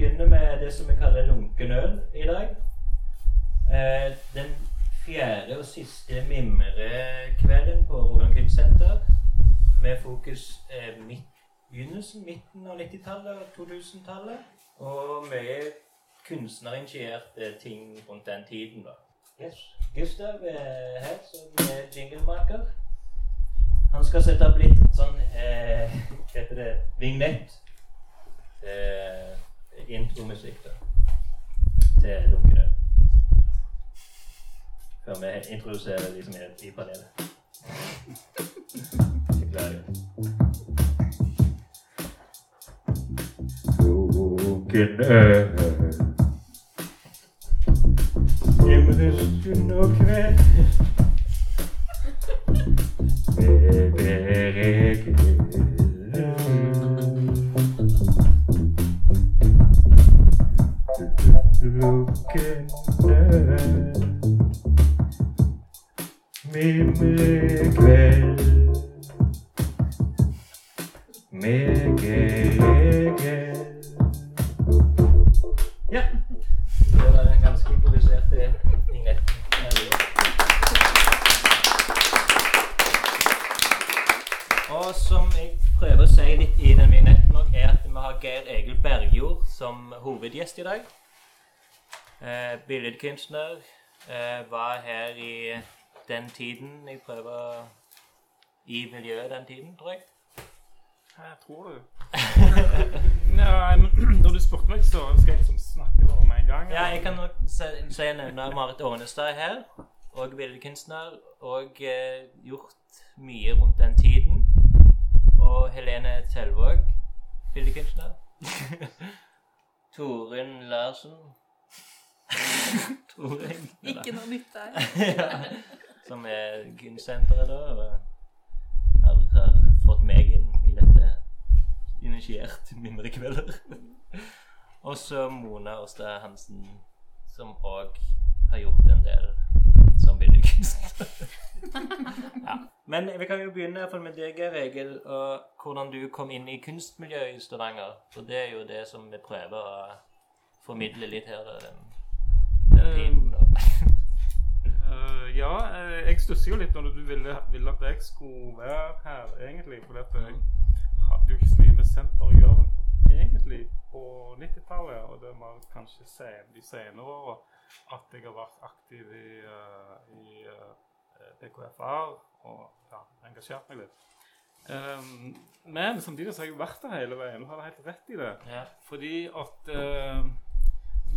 begynne med det som vi kaller lunken øl i dag. Eh, den fjerde og siste mimrekvelden på Rogaland Kunstsenter med fokus eh, midt, begynnelsen, midten av 90-tallet og 2000-tallet. Og mye kunstnerinitierte ting rundt den tiden. da. Yes. Gustav er her som er jinglemaker. Han skal sette opp litt sånn eh, Hva heter det? Vignett. Eh, intromusikk til Lunkene. Før vi introduserer de som er i panelet. Med beregel. Øl. Mimrekveld. Med geregel. Ja. Det var en ganske improviserte vignetten. Og som jeg prøver å si litt i den vignetten òg, er at vi har Geir Egil Bergjord som hovedgjest i dag. Eh, billedkunstner. Eh, var her i den tiden jeg prøver I miljøet den tiden, tror jeg. Jeg tror du. Nei, men når du spurte meg, så skal jeg liksom snakke bare med en gang. Ja, jeg kan nok si nevne Marit Ånestad her. Og billedkunstner. Og eh, gjort mye rundt den tiden. Og Helene Telvåg, billedkunstner. Torunn Larsen. Tror jeg. Ikke noe nytt der. ja, som er kunstsenteret, da. Har, har fått meg inn i dette initiert mimrekvelder. og så Mona Åstad Hansen, som òg har gjort en del som billedkunstner. ja. Men vi kan jo begynne med deg, Regel, og hvordan du kom inn i kunstmiljøet i Stavanger. For det er jo det som vi prøver å formidle litt her. Den, Eh, ja, eh, jeg stusser jo litt når du ville, ville at jeg skulle være her, egentlig. For jeg hadde jo ikke så mye med senter å gjøre egentlig på 90-tallet. Og det var kanskje sen, de senere åra at jeg har vært aktiv i, uh, i uh, PKFR og ja, engasjert meg litt. Um, men samtidig så har jeg vært der hele veien. Du har helt rett i det. Ja. Fordi at eh, Hvis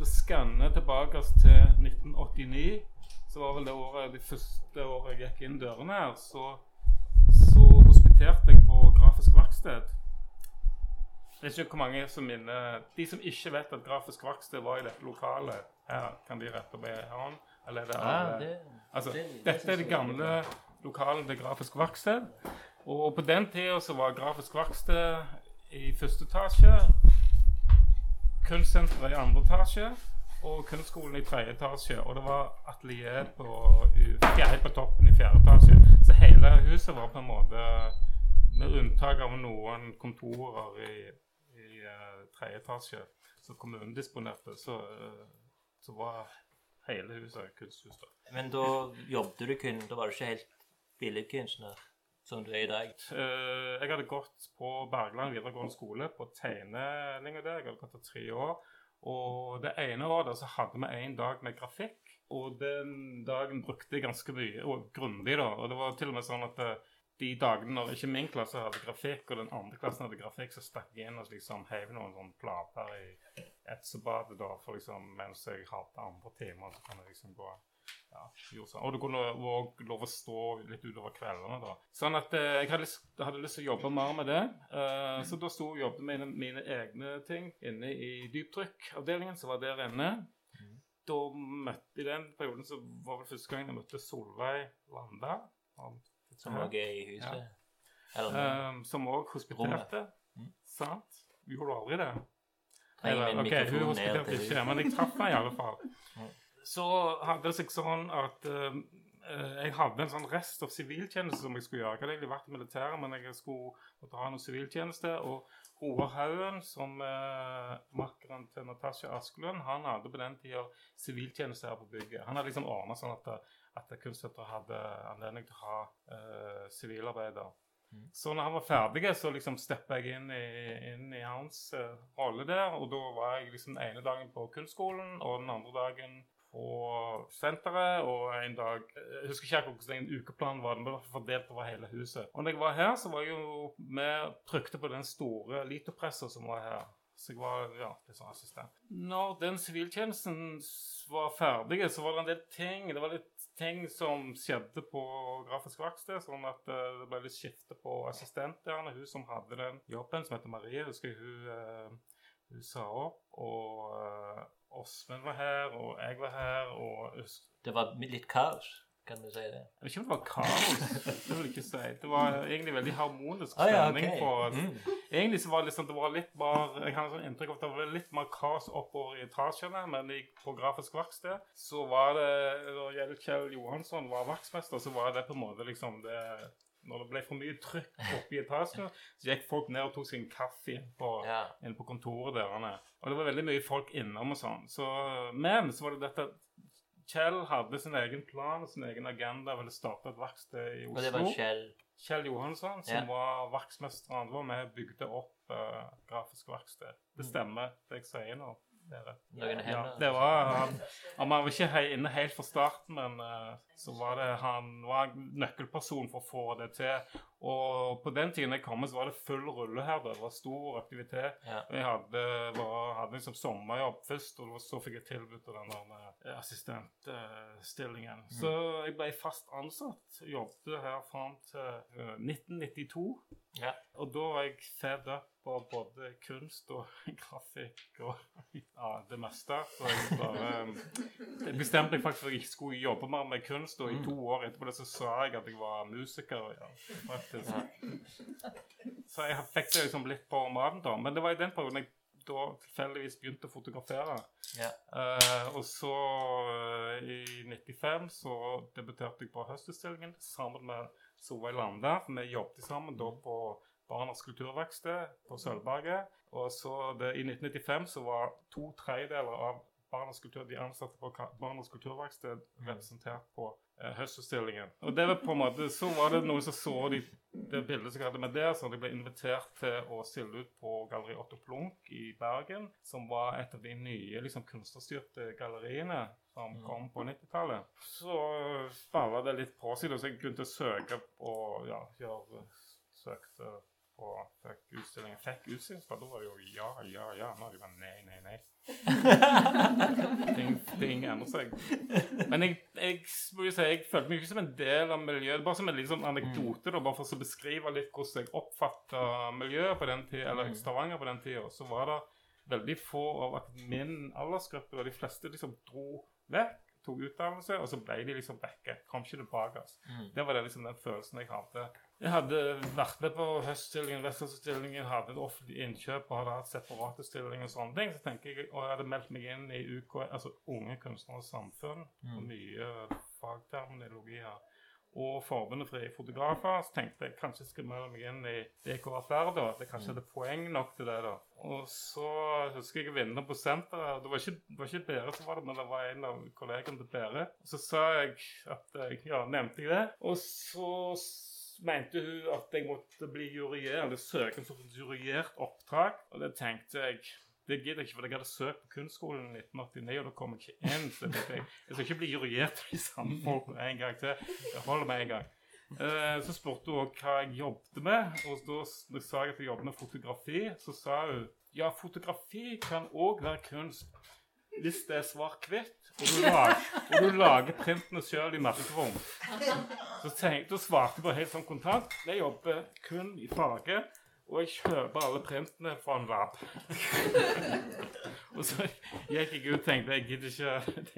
vi skanner tilbake til 1989, så var vel det året, de første året jeg gikk inn dørene her, så, så hospiterte jeg på Grafisk Verksted. Jeg vet ikke hvor mange som minner De som ikke vet at Grafisk Verksted var i dette lokalet, her kan de rette på en hånd. Eller er det alle? det, Altså, det- det dette er det er gamle lokalet til Grafisk Verksted. Og på den tida så var Grafisk Verksted i første etasje, Kunstsenteret i andre etasje og Kunstskolen i tredje etasje. Og det var atelier på, på toppen i fjerde etasje. Så hele huset var på en måte, med unntak av noen kontorer i, i eh, tredje etasje som kommunen disponerte, så, eh, så var hele huset kunsthus. Men da jobbet du kun Da var du ikke helt billedkunstner som du er i dag. Uh, jeg hadde gått på Bergland videregående skole på tegnelinja der. Jeg hadde gått der tre år. Og det ene året så hadde vi en dag med grafikk. Og den dagen brukte jeg ganske mye, og grundig, da. Og det var til og med sånn at eh, de dagene når ikke min klasse hadde grafikk, og den andre klassen hadde grafikk, så stakk jeg inn og liksom heiv noen sånne plater i etsebadet da, for liksom, mens jeg hadde andre timer, så kan jeg liksom gå ja, gjorde sånn. Og du kunne òg lov å stå litt utover kveldene. da. Sånn at eh, jeg hadde lyst, hadde lyst til å jobbe mer med det. Eh, så da sto og jobbet med mine, mine egne ting inne i dyptrykkavdelingen, som var der inne. Da møtte I den perioden så var det første gang jeg møtte Solveig Landa. Som òg er i huset. Eller Um, som òg hospiterte. Mm. Sant? Gjorde du aldri det? Eller, ok, hun hospiterte ikke, men jeg traff henne i alle fall. Så hadde det seg sånn at eh, eh, jeg hadde en sånn rest av siviltjeneste som jeg skulle gjøre. Jeg hadde egentlig vært i militæret, men jeg skulle måtte ha noe siviltjeneste. Og Roar Haugen, som uh, makkeren til Natasja Askelund, han hadde på den tida siviltjeneste her på bygget. Han hadde liksom ordna sånn at, at Kunstsenteret hadde anledning til å ha uh, sivilarbeider. Mm. Så når han var ferdig, så liksom steppa jeg inn i, inn i hans uh, rolle der. Og da var jeg liksom den ene dagen på kunstskolen, og den andre dagen på senteret. Og en dag Jeg husker ikke hvordan en ukeplan var, men det var fordelt over hele huset. Og når jeg var her, så var jeg jo med trykte på den store litopressa som var her. Så jeg var ja, litt sånn assistent. Når den siviltjenesten var ferdig, så var det en del ting Det var litt ting som skjedde på Grafisk verksted, sånn at uh, det ble litt skifte på assistentene. Hun som hadde den jobben, som heter Marie, husker jeg hun, uh, hun sa opp. Og uh, Åsmund var her, og jeg var her, og Det var litt kaos? Kan du si det? Jeg vet ikke om det var kaos. det vil jeg ikke si. Det var egentlig veldig harmonisk Ah, ja, stemning. på Mm. Egentlig så var det liksom, det var litt mer Jeg har sånn inntrykk av at det var litt mer kaos oppover i etasjene, men på Grafisk verksted så var det Når Kjell Johansson var vaktmester, så var det på en måte liksom det Når det ble for mye trykk oppe i etasjen, så gikk folk ned og tok seg en kaffe på, Ja. inne på kontoret deres. er. Og det var veldig mye folk innom og sånn. Så, men så var det dette Kjell hadde sin egen plan og sin egen agenda. Ville starte et verksted i Oslo. Og det var Kjell Kjell Johansson, som Ja. var verksmester. Det var med og bygde opp uh, Grafisk verksted. Det Mm. stemmer, det jeg sier nå. Ja, det var han, han var ikke inne helt fra starten, men eh, så var det han var en nøkkelperson for å få det til. Og på den tiden jeg kom, så var det full rulle her. Det var stor aktivitet. Jeg hadde, var, hadde liksom sommerjobb først, og så fikk jeg tilbudt den eh, assistentstillingen. Så jeg ble fast ansatt. Jobbet her fram til eh, 1992. Ja. Og da var jeg fed up på både kunst og grafikk og ja, det meste. Så jeg bare jeg bestemte meg faktisk for at jeg skulle jobbe mer med kunst. Og i to år etterpå det så sa jeg at jeg var musiker. Ja, faktisk. Så jeg fikk det liksom litt på maten da. Men det var i den perioden jeg da tilfeldigvis begynte å fotografere. Ja. Uh, og så uh, i 95 så debuterte jeg på Høstutstillingen sammen med Solveig Lande. Vi jobbet sammen da på Barnas kulturverksted på Sølvberget. Og så det, i 1995 så var to tredjedeler av Barnas kultur, de ansatte på Barnas kulturverksted representert på eh, Høstutstillingen. Og det var på en måte, så var det noen som så de, det bildet som jeg hadde med der, så de ble invitert til å stille ut på Galleri Otto Plunk i Bergen, som var et av de nye liksom, kunstnerstyrte galleriene som Mm. kom på 90-tallet. Så balla det litt på seg, så jeg begynte å søke på ja, gjøre, søkte på fikk utstillingen. Fikk utstillingsplass, da var det jo ja, ja, ja. Nå er det bare nei, nei, nei. ting, ting endrer seg. Men jeg, jeg, må jo si, jeg følte meg ikke som en del av miljøet. Bare som en liten sånn anekdote, da, bare for å beskrive litt hvordan jeg oppfatta miljøet på den tida, eller Mm. Stavanger på den tida. Så var det veldig få av at min aldersgruppe, og de fleste liksom dro vekk, tok utdannelse, og så ble de liksom vekke. Kom ikke tilbake. altså. Mm. Det var det liksom den følelsen jeg hadde. Jeg hadde vært med på høststillingen, Vestlandsutstillingen, hadde et offentlig innkjøp og hadde hatt separate stillinger og sånne ting. Så tenker jeg, Og jeg hadde meldt meg inn i UK, altså Unge Kunstneres Samfunn, og Mm. mye fagterminologi her. Og Forbundet Frie Fotografer. Så tenkte jeg kanskje jeg skulle melde meg inn i DKFR, da. Jeg kanskje hadde poeng nok til det, da. Og så husker jeg vinner på senteret. Det var ikke, det var ikke Bere som var det, men det var en av kollegene til Bere. Så sa jeg at jeg Ja, nevnte jeg det. Og så mente hun at jeg måtte bli juryert, eller søke om et juryert oppdrag. Og det tenkte jeg det gidder jeg ikke, for jeg hadde søkt på kunstskolen i 1989, og da kom jeg ikke inn. Så jeg jeg, skal ikke bli juryert i samme folk en gang til. Jeg holder med en gang. Eh, så spurte hun hva jeg jobbet med, og da jeg sa jeg at jeg jobbet med fotografi. Så sa hun ja, fotografi kan òg være kunst hvis det er svart-hvitt, og, og du lager printene sjøl i merkerom. Så tenk, da svarte jeg bare helt sånn kontant. Jeg jobber kun i farge. Og jeg kjøper alle printene fra en lab. og så gikk jeg ut og tenkte jeg gidder ikke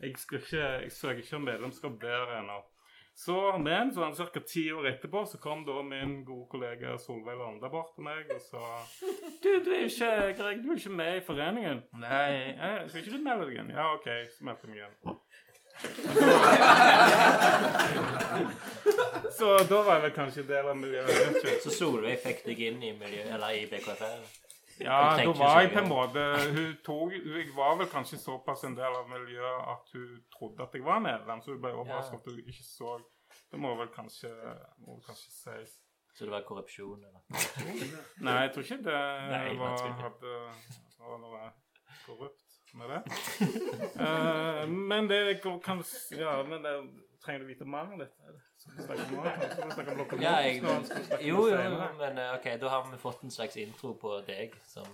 Jeg, jeg, skal ikke, jeg søker ikke om medlemskap der ennå. Så, men så ca. ti år etterpå så kom da min gode kollega Solveig Lande bort til meg og sa Du, du er ikke, Greg, du er ikke med i foreningen. Nei, jeg, skal ikke du melde deg inn? Ja, OK, så meldte jeg meg inn. Så da var jeg vel kanskje del av miljøet. jeg vet ikke. Så Solveig fikk deg inn i miljøet, eller i BKFR? Ja, da var jeg på en måte Hun tok Jeg var vel kanskje såpass en del av miljøet at hun trodde at jeg var medlem, så hun ble overrasket over at hun ikke så Det må vel kanskje, må vel kanskje sies. Så det var korrupsjon, eller? Nei, jeg tror ikke det Nei, var, hadde, var noe korrupt med det. uh, men det kan Ja, men det, trenger du vite mer om dette? Skal vi snakke om? Skal vi snakke om lokomotiv Ja, jeg, jo, jo, men eh, ok, da har vi fått en slags intro på deg som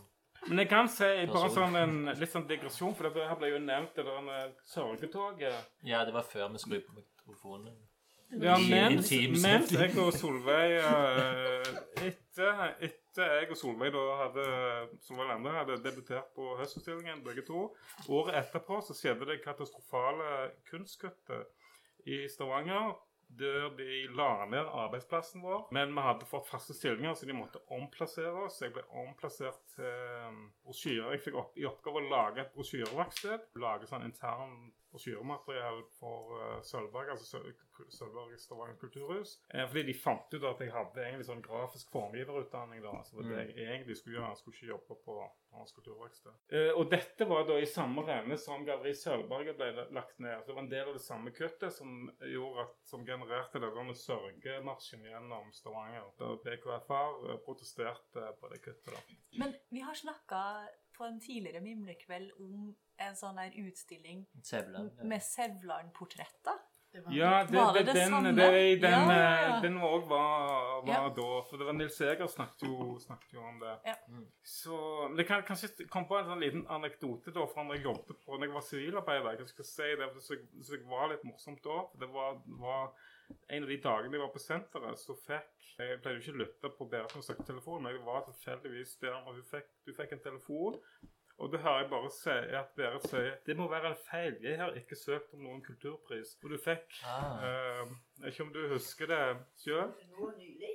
Men jeg kan si bare sånn en litt sånn digresjon, for det her ble jo nevnt det der sørgetoget. Ja, det var før vi skrudde på mikrofonen. Ja, mens, mens jeg og Solveig uh, etter, etter jeg og Solveig da hadde Solveig Lande hadde debutert på Høstutstillingen, begge to, året etterpå så skjedde det katastrofale kunstkuttet i Stavanger. Der de la ned arbeidsplassen vår. Men vi hadde fått faste stillinger, så de måtte omplassere oss. Jeg ble omplassert til brosjyrer. Jeg fikk opp, i oppgave å lage et brosjyreverksted. Lage sånn intern brosjyremateriell for uh, Sølvberg, altså Sølvberg Stavanger kulturhus. Eh, fordi de fant ut at jeg hadde egentlig sånn grafisk formgiverutdanning. da, så det mm. jeg egentlig skulle gjøre. Jeg skulle ikke jobbe på Hans kulturverksted. Eh, og dette var da i samme renne som Galleri Sølvberget ble lagt ned. Så det var en del av det samme kuttet som gjorde at, som genererte denne sørgemarsjen gjennom Stavanger. Da BKFR eh, protesterte på det kuttet. da. Men vi har snakka på en tidligere mimrekveld om en sånn der utstilling Sevland. ja. med Sevland-portretter. Ja, det, Var det det, det den, samme? det, den, Ja. eh, den òg var, var Ja. da. For det var Nils Eger snakket jo, snakket jo om det. Ja. Mm. Så Det kan kanskje komme på en sånn liten anekdote da fra når jeg jobbet på når jeg var sivilarbeider. Jeg skal si det, for det var litt morsomt da. Det var, var en av de dagene jeg var på senteret, så fikk Jeg pleide jo ikke å lytte på Berit når hun snakket i men jeg var tilfeldigvis der, og hun fikk, du fikk en telefon. Og det hører jeg bare si at Berit sier det må være en feil. Jeg har ikke søkt om noen kulturpris. Og du fikk Ah. uh, ikke om du husker det sjøl? Nå nylig.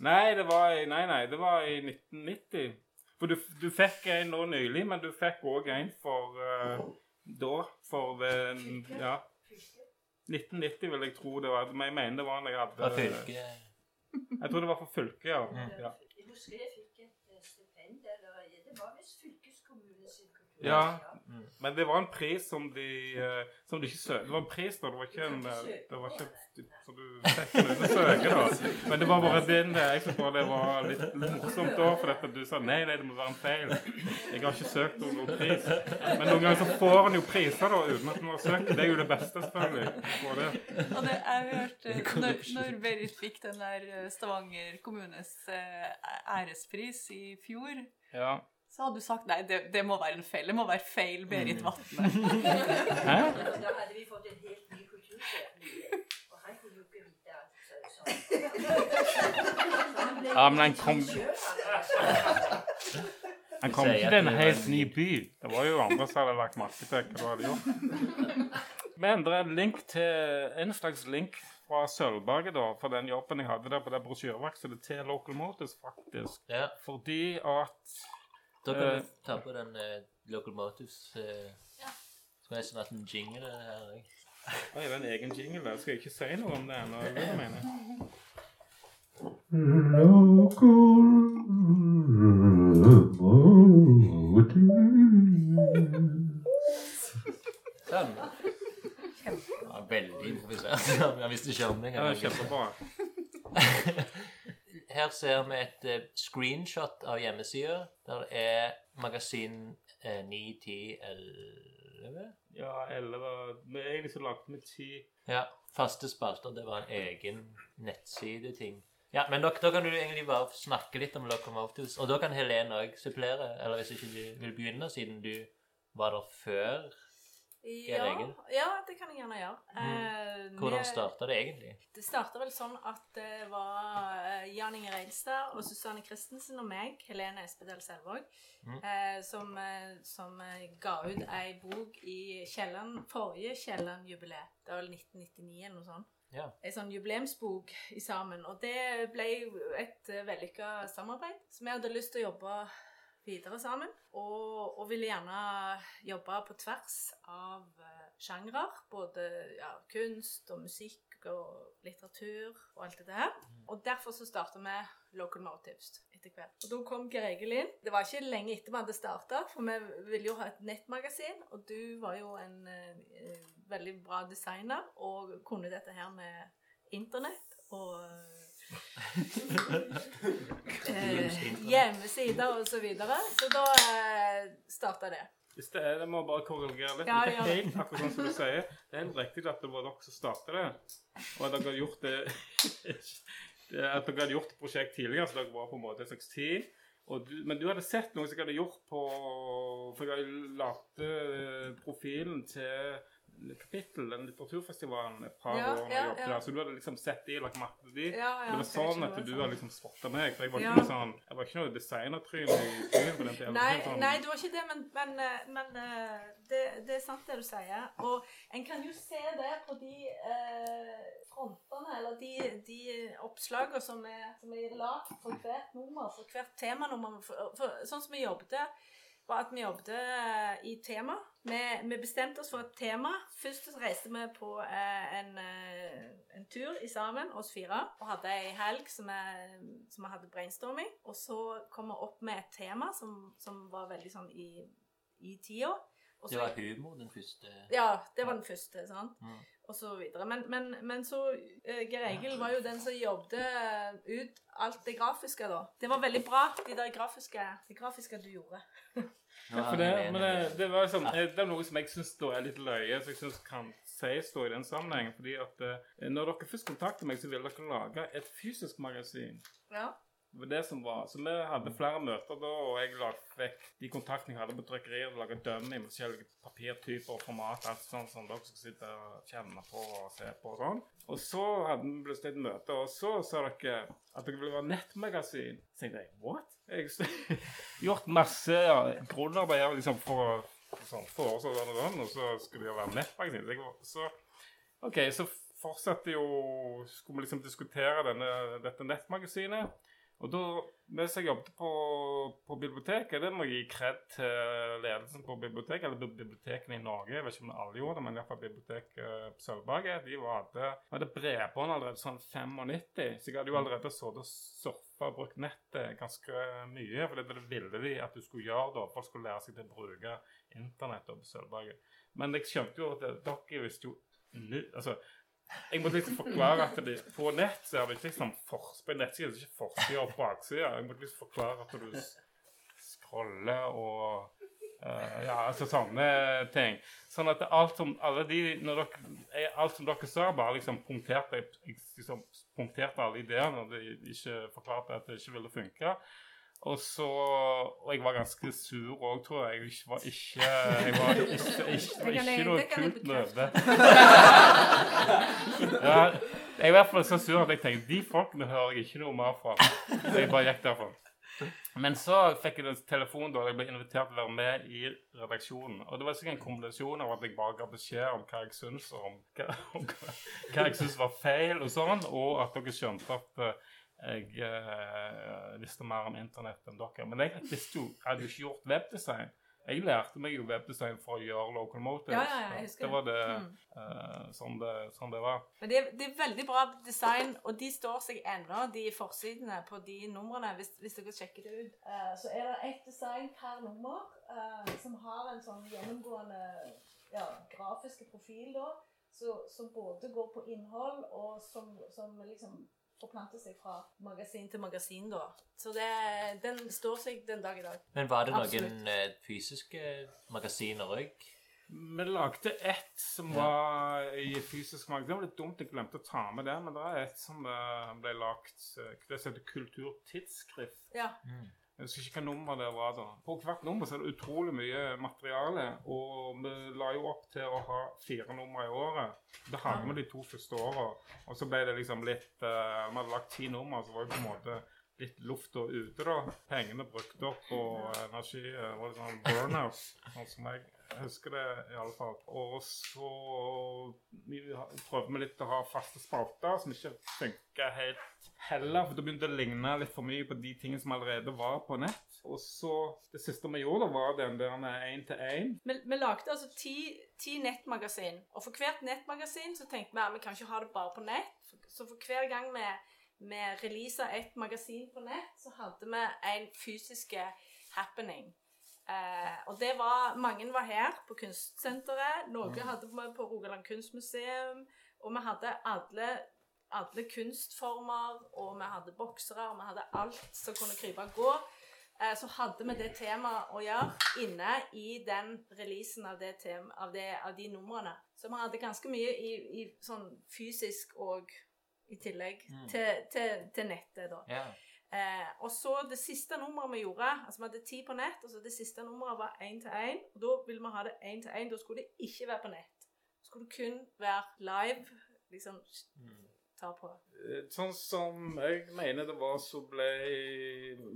Nei, det var i, nei, nei, det var i 1990. For du, du fikk en nå nylig, men du fikk òg en for uh, da. For ved Ja. 1990 vil jeg tro det var. Men jeg mener det var en jeg hadde For fylket. Jeg tror det var for fylket, ja. Mm. ja. Jeg husker jeg fikk et eh, stipend, eller det var visst fylkeskommunen sin kultur. Ja. Men det var en pris som de eh, Som de ikke søkte. Det var en pris, da. Det var ikke en eh, Det var ikke Så du fikk den å søke, da. Men det var bare din eh, Jeg bare det var litt, morsomt da, for at du sa nei, nei, det må være en feil. Jeg har ikke søkt om noen pris. Men noen ganger så får en jo priser da, uten at en har søkt. Det er jo det beste, selvfølgelig. å få det. Og det, jeg hørte når, når Berit fikk den der Stavanger kommunes ærespris i fjor, Ja. Så hadde du sagt nei, det, det må være en feil. Det må være feil Berit Vatne. Hæ? Da hadde vi fått en helt ny kultursjef og han kunne jo ikke vite alt. Så, så. Så han ble Ja, men han kom-. Han kom ikke til en helt ny by. Det var jo andre som hadde lagt merke til hva du hadde gjort. Men det er en link til en slags link fra Sølvberget da, for den jobben jeg hadde der på det brosjyreverkstedet til Local Motors, faktisk. Ja. Fordi at Da kan vi du ta på den uh, Locomotives uh, Skulle nesten hatt en jingle her jeg. Oi, det er en egen jingle der. Skal jeg ikke si noe om det ennå? er det det du mener? Sånn. Ja, veldig improvisert. Han visste ikke om det. Ja, det er kjempebra. Her ser vi et eh, screenshot av hjemmesida. Der er magasin eh, 9, 10, 11 Ja, elleve Men Egentlig så lagde vi 10. Ja. Faste spalter. Det var en egen nettsideting. Ja, men da, da kan du egentlig bare snakke litt om Locomotives. Og da kan Helene òg supplere, eller hvis ikke du vil begynne, siden du var der før. Ja, ja, det kan jeg gjerne gjøre. Mm. Hvordan vi- starta det egentlig? Det starta vel sånn at det var eh, Jan Inger Eilstad og Susanne Christensen og meg, Helene Espedal Selvåg, Mm. eh, som, eh, som eh, ga ut ei bok i Kielland, forrige Kielland-jubileet. Det var vel 1999 eller noe sånt. Ja. Ei sånn jubileumsbok i sammen. Og det ble et vellykka samarbeid. Så vi hadde lyst til å jobbe videre sammen. Og, og ville gjerne jobbe på tvers av sjangre. Både ja, kunst og musikk og litteratur og alt det her. Og derfor så starta vi Local Motives. etter hvert. Og da kom Geir Egil inn. Det var ikke lenge etter vi hadde starta, for vi ville jo ha et nettmagasin. Og du var jo en eh, veldig bra designer og kunne dette her med internett og eh, hjemmesider og så videre. Så da eh, starta det. Hvis det er, det må bare korrigere litt. Ja, det ja. er helt akkurat sånn som du sier. Det er helt riktig at det var dere som startet det. Og at dere hadde gjort det At dere hadde gjort et prosjekt tidligere, så dere var på en måte et slags team. Og du, men du hadde sett noe som jeg hadde gjort på For jeg lagde eh, profilen til Kapittel, den litteraturfestivalen, et par Ja, år. når jeg ja, jobbet der, Så du hadde liksom sett de, lagt til de. Ja, ja, det var sånn at du hadde liksom spotta meg. For jeg var ikke sånn Jeg var ikke noe designertryne i trynet på den tiden. Nei, sånn- nei, det var ikke det, men, men, men eh, det, det er sant det du sier. Og en kan jo se det på de eh, frontene, eller de, de oppslagene som er, som er lagd for hvert nummer, for hvert temanummer. For, for, sånn som vi jobbet, var at vi jobbet eh, i tema. Vi, vi bestemte oss for et tema. Først reiste vi på eh, en, eh, en tur i sammen, oss fire, og hadde ei helg som vi hadde brainstorming. Og så kom vi opp med et tema som, som var veldig sånn i, i tida. Det var humor, den første. ja, det var den første, sant? Mm. Og så videre. Men, men, men så uh, Geir Egil var jo den som jobbet ut alt det grafiske, da. Det var veldig bra, de der grafiske, de grafiske du gjorde. Ja, for det, men det, det, var liksom, det er noe som jeg syns er litt løye, som jeg synes kan sies i den sammenhengen. fordi at uh, når dere først kontakter meg, så vil dere lage et fysisk magasin. Ja. Det var det som var. Så vi hadde flere møter da, og jeg la vekk de kontaktene jeg hadde på trykkeriet. og laga dummy med forskjellige papirtyper og format, alt sånn som dere skal sitte og kjenne på og se på og sånn. Og så hadde vi plutselig et møte, og så sa dere at dere ville være nettmagasin. Så tenkte jeg what? Jeg har gjort masse ja, grunnarbeid liksom, for å sånn, foreslå sånn og sånn, og så skulle de være nettmagasin. Så OK, så fortsatte jo Skulle vi liksom diskutere denne, dette nettmagasinet. Og da, mens jeg jobbet på, på biblioteket, det må jeg gi kred til ledelsen på biblioteket, eller bibliotekene i Norge, jeg vet ikke om alle gjorde det, men iallfall biblioteket på Sølvberget, de hadde, hadde bredbånd allerede sånn 95, så jeg hadde jo allerede sittet og surfa og brukt nettet ganske mye, for det, ville de at du skulle gjøre da, folk skulle lære seg til å bruke internett på Sølvberget. Men jeg skjønte jo at dere visste jo nu, altså, jeg måtte liksom forklare at det, på nett så er det ikke liksom for, på nettsida er det ikke forsida og baksida. Jeg måtte liksom forklare at du scroller og uh, Ja, altså sånne ting. Sånn at alt som alle de når dere, eh, Alt som dere sa, bare liksom punkterte liksom punkterte alle ideene, og de ikke forklarte at det ikke ville funke. Og så Og jeg var ganske sur òg, tror jeg. Jeg var ikke Jeg var ikke, ikke, ikke, ikke noe kult det. Ja, jeg er i hvert fall så sur at jeg tenkte de folkene hører jeg ikke noe mer fra. Så jeg bare gikk derfra. Men så fikk jeg en telefon da jeg ble invitert til å være med i redaksjonen. Og det var sikkert en kombinasjon av at jeg bare ga beskjed om hva jeg syns, og om hva, om hva, hva jeg syns var feil, og sånn, og at dere skjønte at eh, jeg uh, visste mer om internett enn dere. Men jeg visste jo, jeg hadde jo ikke gjort webdesign. Jeg lærte meg jo webdesign for å gjøre local motives. ja, ja, jeg husker det var det, Mm. uh, sånn det, sånn det var. Men det, er- det er veldig bra design, og de står seg ennå, de forsidene på de numrene, hvis, hvis dere sjekker det ut. Uh, så er det ett design per nummer uh, som har en sånn gjennomgående ja, grafiske profil, da, så- som både går på innhold, og som, som liksom forplanter seg fra magasin til magasin, da. Så det, den står seg den dag i dag. Men var det Absolutt. noen eh, fysiske magasiner òg? Vi lagde ett som Ja. var i fysisk magasin. Det var litt dumt jeg glemte å ta med det, men det er et som eh, ble lagt eh, Det heter Kulturtidsskrift. Ja. Jeg husker ikke hva nummer det var da. På hvert nummer så er det utrolig mye materiale, og vi la jo opp til å ha fire numre i året. Det hadde vi de to første åra, og så ble det liksom litt Vi Vi hadde lagt ti nummer, så var det på en måte litt lufta ute, da. Pengene brukt opp, og energi eh, Det var litt sånn burnout, sånn som jeg husker det i alle fall. Og så vi prøvde vi litt å ha faste spalter som ikke funka helt heller, for det begynte å ligne litt for mye på de tingene som allerede var på nett. Og så Det siste vi gjorde, var den der én-til-én. Vi, vi lagde altså ti, ti nettmagasin, og for hvert nettmagasin så tenkte vi at vi kan ikke ha det bare på nett. Så for hver gang vi, vi releasa et magasin på nett, så hadde vi en fysisk happening. Eh, og det var Mange var her på Kunstsenteret. Noen hadde vi på Rogaland kunstmuseum. Og vi hadde alle, alle kunstformer, og vi hadde boksere, og vi hadde alt som kunne krype og gå. Eh, så hadde vi det temaet å gjøre inne i den releasen av, det tema, av, det, av de numrene. Så vi hadde ganske mye i, i sånn fysisk og i tillegg Mm. til, til, til nettet, da. Ja. Eh, og så det siste nummeret vi gjorde Altså vi hadde ti på nett, og så det siste nummeret var én til én. Og da ville vi ha det én til én. Da skulle det ikke være på nett. Da skulle det kun være live. Liksom Mm. ta på. Eh, Sånn som jeg mener det var, så ble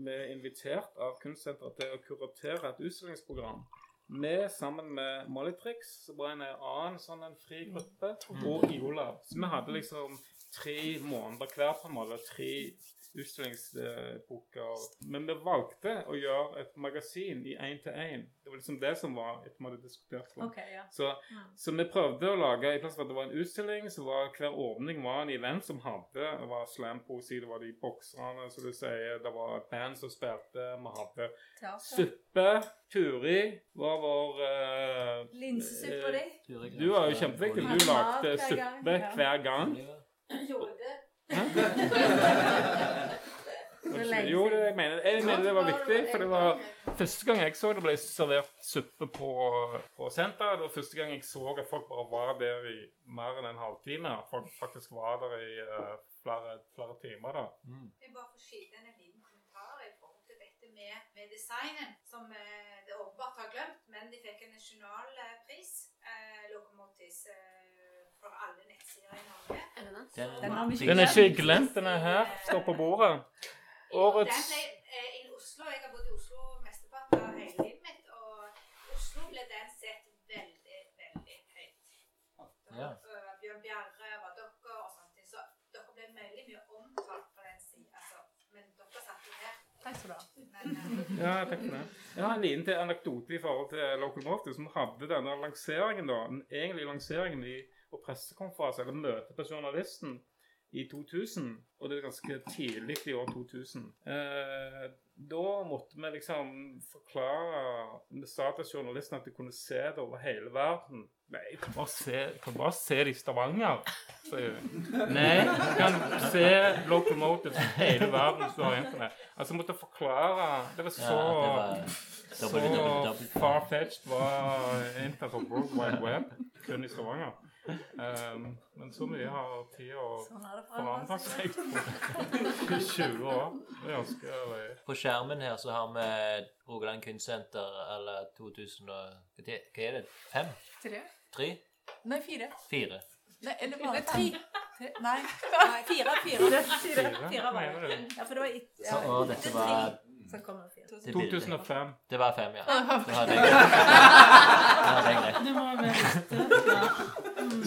vi invitert av Kunstsenteret til å kuratere et utstillingsprogram. Vi sammen med Molitrix, som var en annen sånn en fri gruppe, og Iola. Så vi hadde liksom tre måneder hver på en måte, tre utstillingsboker. Men vi valgte å gjøre et magasin i én til én. Det var liksom det som var etter vi hadde diskutert. det. Okay, ja. Så, Mm. så vi prøvde å lage i plass for at det var en utstilling, så var hver åpning var en event som hadde Det var slampoesi, det var de bokserne, som du sier, det var et band som spilte, vi hadde Teater. suppe. Turi var vår linsesuppe Linsesuppa di. Du var jo kjempeviktig. Du lagde suppe hver gang. Gjorde det. Lenge Jo, det, jeg, mener, jeg mener det var viktig, for det var første gang jeg så det ble servert suppe på, på senteret. Det var første gang jeg så at folk bare var der i mer enn en halvtime. At folk faktisk var der i uh, flere, flere timer. da. Mm. Jeg bare får skyte en liten kommentar i forhold til dette med, med designen, som eh, det åpenbart har glemt, men de fikk en nasjonalpris, eh, Locomotives, eh, for alle nettsider i Norge. Den, Den har Den er ikke glemt, den er her. Står på bordet. Årets Den ble eh, i Oslo, jeg har bodd i Oslo mesteparten av hele livet mitt, og Oslo ble den sett veldig, veldig høyt. Ja. Eh, Bjørn Bjerre var dere og sånne ting, så dere ble veldig mye omtalt på den siden, altså, men dere satt jo her. Takk skal du ha. Eh, Ja, jeg fikk det. Jeg har en liten til anekdote i forhold til Local Motive, som hadde denne lanseringen, da, den egentlige lanseringen i, og pressekonferanse, eller møte på journalisten, i 2000. Og det er ganske tidlig i år 2000. Eh, da måtte vi liksom forklare Vi sa til journalisten at de kunne se det over hele verden. Nei, jeg kan bare se, jeg kan bare se det i Stavanger. sier hun. Nei, du kan se Local Motive i hele verden du har internett. Altså, jeg måtte forklare Det var så Ja, det var så far-fetched var internett og World Wide Web kun i Stavanger. Um, men så mye har tida Sånn forandra seg. seg på 20 år. Det er ganske løye. På skjermen her så har vi Rogaland kunstsenter eller 2000 og Hva er- det? Fem? Tre? Tre? Nei, fire. Fire? Nei, eller bare Det tre. Nei. Nei, fire. Fire. Fire, Fire var mener det. Ja, for det var ett. ja, Så, og dette var Så kom det 2005. Det var fem, ja. Det hadde jeg jeg. Det var vel.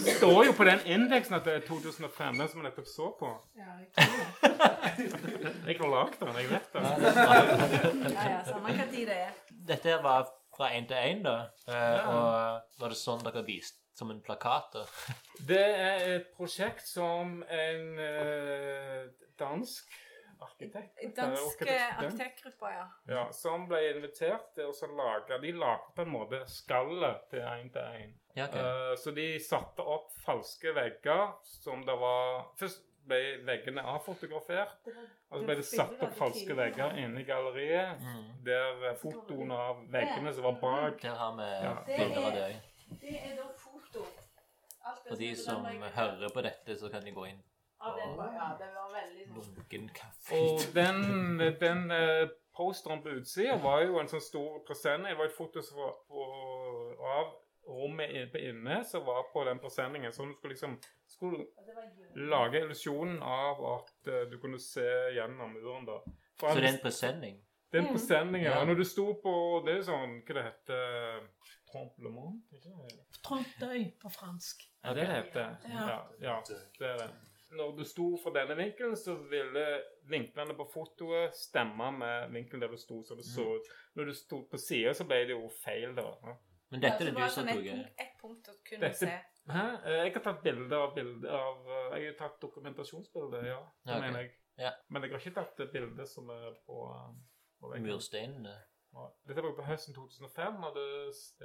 Det står jo på den indeksen at det er 2005, den som vi nettopp så på. ja, jeg har lagd den, jeg vet det. Ja, ja, samme hva tid det er. Dette her var fra én til én, da. Eh, Og var det sånn dere viste? Som en plakat? da? Det er et prosjekt som en eh, dansk arkitekt Dansk arkitekt- arkitektgruppe, ja. Ja, som ble invitert til å lage De lagde på en måte skallet til én til én. Ja, okay. uh, så de satte opp falske vegger som det var Først ble veggene avfotografert. Og så ble det satt opp falske vegger inne i galleriet. Mm. Der eh, fotoene av veggene som var bak Der har vi Ja. bilder av det. Det er da foto. For de som hører på dette, så kan de gå inn Ja, det ja, det var veldig sånn. lunken kaffe. Og den, den eh, posteren på utsida var jo en sånn stor presenning. Det var et foto som var på, av rommet inne som var på den presenningen. Så du skulle liksom skulle Det lage illusjonen av at eh, du kunne se gjennom muren. da. For Så det er en presenning? Det er en presenning, Ja. når du sto på Det er sånn Hva det heter Trompe Le Monde? Trompe på fransk. Ja, det heter Ja. ja, ja, det er det. Når du sto fra denne vinkelen, så ville vinklene på fotoet stemme med vinkelen der du sto, så det så ut. Når du sto på sida, så ble det jo feil, da. Men dette er det du som sånn tok punkt- ett punkt å kunne Dette- se. Hæ? Eh, Jeg har tatt bilde av bilde av eh, Jeg har tatt dokumentasjonsbilde, ja. Det okay. mener jeg. Ja. Men jeg har ikke tatt bilde som er på, eh, på mursteinene. Dette var jo på høsten 2005, og det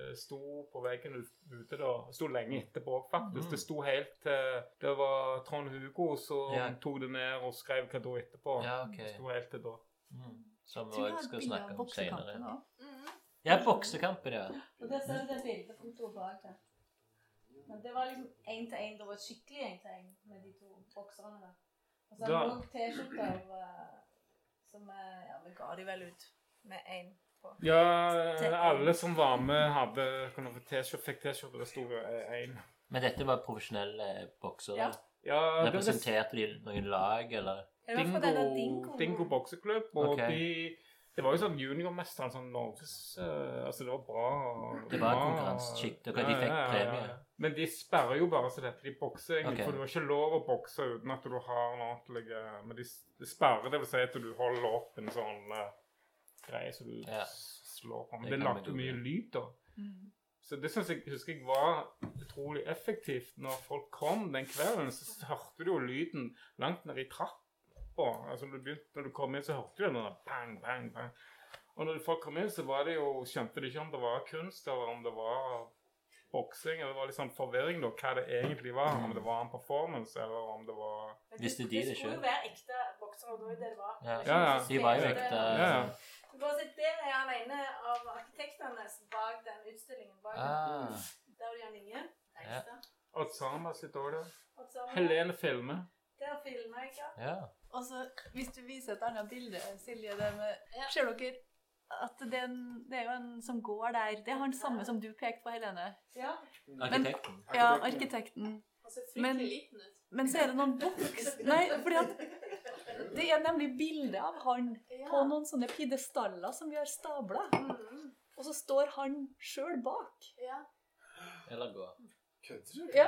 eh, sto på veggen ute da. Det sto lenge etterpå, faktisk. Mm. Det sto helt til Det var Trond Hugo som Ja. tok det ned og skrev hva da etterpå. Ja, okay. Det sto helt til da. Mm. Som vi òg skal snakke om seinere. Mhm. Ja, boksekamper, ja. Og der ser du det bildefotoet bak der. Men det var liksom én til én. Det var skikkelig én til én med de to bokserne der. Og så er det òg T-skjorter eh, som Ja, vi ga de vel ut med én på. Ja, alle som var med, hadde T-skjorte, fikk T-skjorte. Det sto én. Men dette var profesjonelle boksere. Ja. Ja, Representerte de noen lag, eller? Dingo, Dingo. Dingo bokseklubb, og okay. de Det var jo sånn juniormesteren, sånn Norges uh, Altså, det var bra. Det var konkurranseskikk. de fikk premie. Men de sperrer jo bare så dette. De bokser egentlig, Okay. for du har ikke lov å bokse uten at du har en ordentlig eh, Men de, de sperrer, det vil si at du holder opp en sånn eh, greie som du Ja. slår på. Men Det det lagde jo mye lyd, da. Mm. Så det synes jeg, husker jeg var utrolig effektivt. Når folk kom den kvelden, så hørte du jo lyden langt ned i trappa. Altså, når, du begynte, når du kom inn, så hørte du den der bang, bang, bang. Og når folk kom inn, så var det jo, skjønte de ikke om det var kunst, eller om det var boksing. eller Det var litt sånn forvirring da, hva det egentlig var. Om det var en performance, eller om det var Visste de det Det skulle jo være ekte boksere, det var det det var. Ja. Ja, ja. De var jo ekte. Ja, ja. Bare Der er han ene av arkitektene bak den utstillingen. Bak Ah, Der er Jan Inge. Ja. Otsama sitt år der. Helene filmer. Der filmer jeg, ja. ja. Og så, hvis du viser et annet bilde, Silje, det med, Ja. ser dere at det er, en, det er jo en som går der. Det er han samme som du pekte på, Helene. ja. Arkitekten. Ja, arkitekten. Og så Men- liten ut. Men så er det noen boks... Nei, fordi at det er nemlig bilde av han på noen sånne pidestaller som vi har stabla. Mhm. Og så står han sjøl bak. Ja. Eller gå. Kødder du? Ja.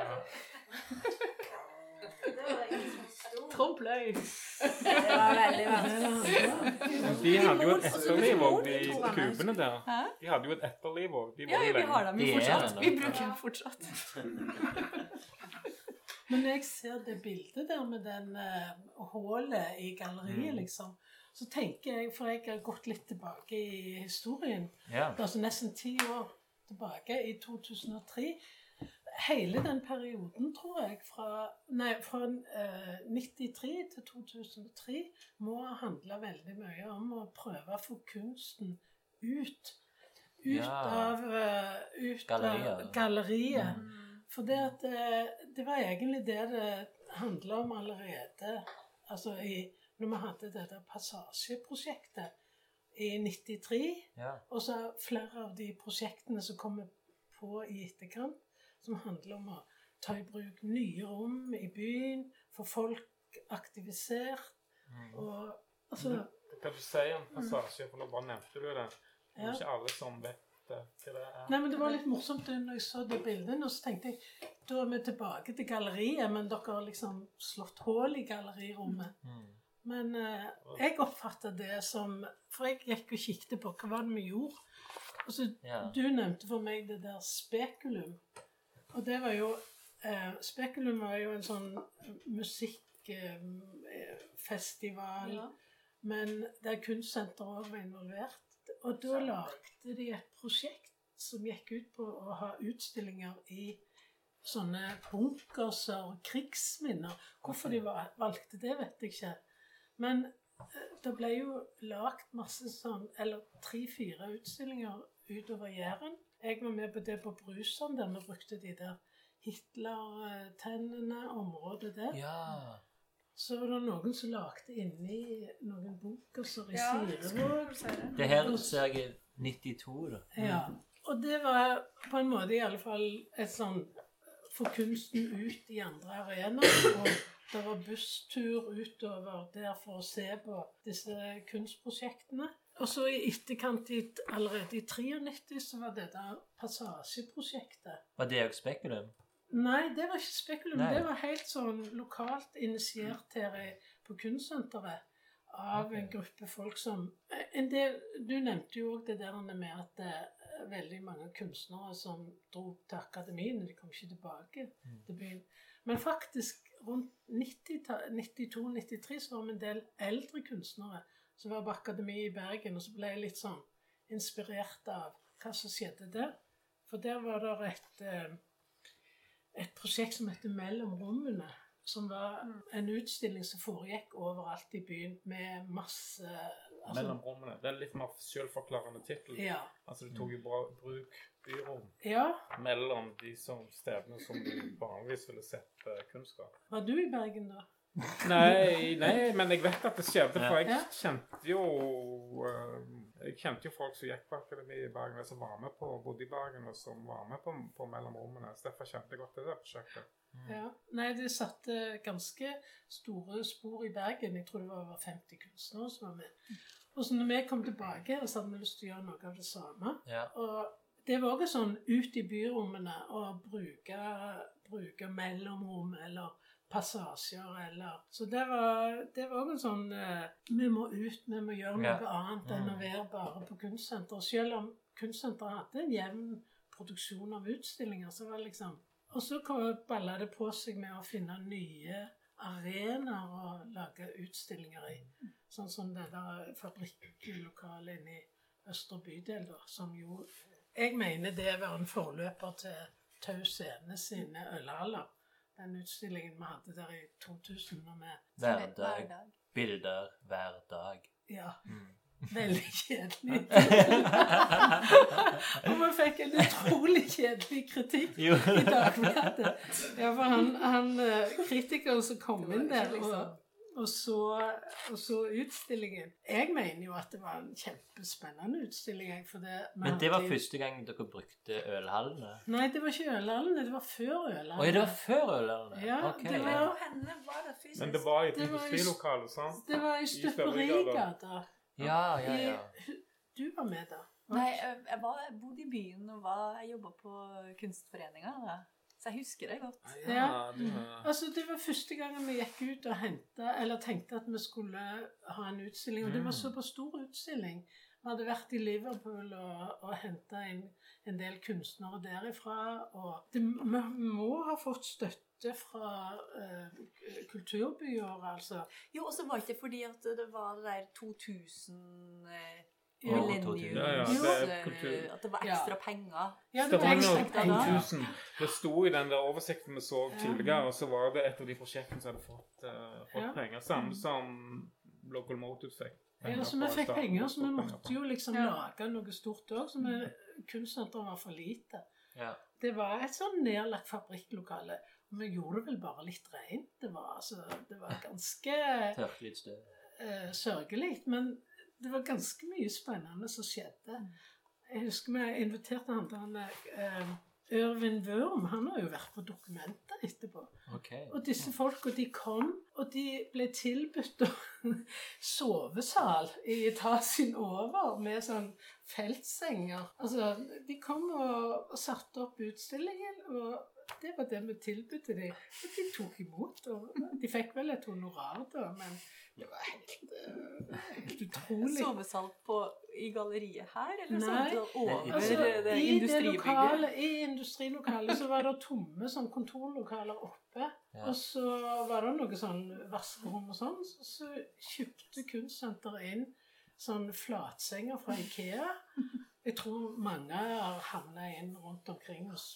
Det var egentlig sånn. Trompløy. Det var veldig vanskelig. De hadde jo et etterliv òg, de kubene der. De hadde jo et etterliv òg. Ja, vi har dem De jo fortsatt. Vi bruker dem fortsatt. Men når jeg ser det bildet der med den eh, hullet i galleriet, Mm. liksom, så tenker jeg, for jeg har gått litt tilbake i historien, yeah. altså nesten ti år tilbake, i 2003 Hele den perioden, tror jeg, fra, nei, fra uh, 93 til 2003, må ha handla veldig mye om å prøve å få kunsten ut. Ut Ja. av, uh, ut av galleriet. Mm. For det, at, eh, det var egentlig det det handla om allerede altså i, når vi hadde dette passasjeprosjektet i 93. ja. Og så flere av de prosjektene som kommer på i etterkant, som handler om å ta i bruk nye rom i byen, få folk aktivisert. Mm. Og altså Kan du si om passasje, for nå bare nevnte du det. Det er jo ikke alle som vet eh, hva det er. Nei, men Det var litt morsomt når jeg så de bildene. Og så tenkte jeg da er vi tilbake til galleriet, men dere har liksom slått hull i gallerirommet. Mm. Men eh, jeg oppfatta det som For jeg gikk og kikket på hva var det vi gjorde. Og så Ja. Du nevnte for meg det der spekulum. Og det var jo eh, Spekulum var jo en sånn musikkfestival, Ja. men der kunstsenteret òg var involvert. Og da lagde de et prosjekt som gikk ut på å ha utstillinger i sånne bunkerser og krigsminner. Hvorfor de valgte det, vet jeg ikke. Men eh, det ble jo lagd masse sånn, eller tre-fire utstillinger utover Jæren. Jeg var med på det på Brusand, der vi brukte de der Hitler-tennene, området der. ja. Så var det noen som lagde inni noen bunkerser i Ja, Sirevåg. Det her ser jeg i 92, da. Ja. Og det var på en måte i alle fall et sånn Få kunsten ut i andre arenaer. Og det var busstur utover der for å se på disse kunstprosjektene. Og så i etterkant, allerede i 93, så var dette passasjeprosjektet. Var det òg spekulum? Nei, det var ikke spekulum. Nei. Det var helt sånn lokalt initiert her på Kunstsenteret. Av en gruppe folk som en del, Du nevnte jo òg det der med at det er veldig mange kunstnere som dro til akademiene. De kom ikke tilbake Mm. til byen. Men faktisk rundt 92-93 så var vi en del eldre kunstnere som var på akademi i Bergen, og så ble jeg litt sånn inspirert av hva som skjedde der. For der var det et, eh, et prosjekt som heter Mellom rommene. Som var en utstilling som foregikk overalt i byen med masse altså, Mellom rommene. Det er litt mer selvforklarende tittel. Ja. Altså, du tok jo bra bruk byrom ja. mellom de som stedene som du vanligvis ville sett kunnskap. kunstskap. Var du i Bergen da? Nei, nei, men jeg vet at det skjedde, for jeg kjente jo eh, Jeg kjente jo folk som gikk på akademi i Bergen, som var med på bodde i Bergen, og som var med på, på mellomrommene. Så derfor kjente jeg godt til det prosjektet. Ja. Nei, det satte ganske store spor i Bergen. Jeg tror det var over 50 kunstnere som var med. Og så når vi kom tilbake så hadde vi lyst til å gjøre noe av det samme. Ja. Og det var også sånn ut i byrommene og bruke, bruke mellomrom eller passasjer eller Så det var, det var en sånn eh, Vi må ut, vi må gjøre noe Ja. annet enn å Mm. være bare på kunstsenter. Selv om kunstsenteret hadde en jevn produksjon av utstillinger, så var det liksom Og så balla det på seg med å finne nye arenaer å lage utstillinger i. Sånn som det der fabrikklokalet inne i Østre bydel, da, som jo Jeg mener det var en forløper til Tau Scene sine ølhaller. Den utstillingen vi hadde der i 2000. Når Hver Hverdag. Bilder hver dag. ja, Mm. veldig kjedelig. Og vi fikk en utrolig kjedelig kritikk Jo. i Dagbladet. Ja, for han, han eh, kritikeren som kom inn der og, og, så, og så utstillingen Jeg mener jo at det var en kjempespennende utstilling. For det, Men det var hadde første gang dere brukte ølhallene? Nei, det var ikke Ølhallene. Det var før Ølhallene. Oi, det var før ølhallene? Ja, okay. det var- henne var det fysisk? Men det var i et Det var i- industrilokale, sant? Det var i Støperigata. Ja, ja, ja. I- Du var med da? Nei, jeg, jeg, var, jeg bodde i byen og var, jeg jobba på kunstforeninga. da. Så jeg husker det godt. Ja. det var- Altså, Det var første gangen vi gikk ut og henta, eller tenkte at vi skulle ha en utstilling. Og det var Mm. såpass stor utstilling. Vi hadde vært i Liverpool og, og henta inn en del kunstnere derifra. Og det, vi må ha fått støtte fra eh, kulturbyåret, altså. Jo, og så var det ikke fordi at det var det der 2000 eh, Jo. millennium Ja, ja, det er eh, kultur. At det var Ja. ekstra penger. Ja, det var ekstra penger. 2000. Det sto i den der oversikten vi så tidligere, og så var det et av de prosjektene som hadde fått, uh, fått Ja. penger. Samme som Local Motive fikk. Ja, så vi fikk penger, så vi måtte jo liksom Ja. lage noe stort òg. Så vi, kunstsenteret var for lite. ja. Det var et sånn nedlagt fabrikklokale. Vi gjorde det vel bare litt rent. Det var, altså, det var ganske Tørkelig støv. Uh, sørgelig. Men det var ganske mye spennende som skjedde. Jeg husker vi inviterte han til han eh, Ørvin Wørm. Han har jo vært på Dokumenter etterpå. Okay. Og disse folka, de kom, og de ble tilbudt sovesal i etasjen over med sånn feltsenger. Altså, de kom og, og satte opp utstillingen, og det var det vi tilbød dem. Og de tok imot. Og de fikk vel et honorar, da, men det var helt, eh, helt utrolig. Sovesal i galleriet her, eller Nei, over Altså, det I det industribygget? lokale, I industrilokalet så var det tomme sånn kontorlokaler oppe. Ja. Og så var det noe sånn vaskerom og sånn. Så, så kjøpte kunstsenteret inn sånn flatsenger fra Ikea. Jeg tror mange har havna inn rundt omkring oss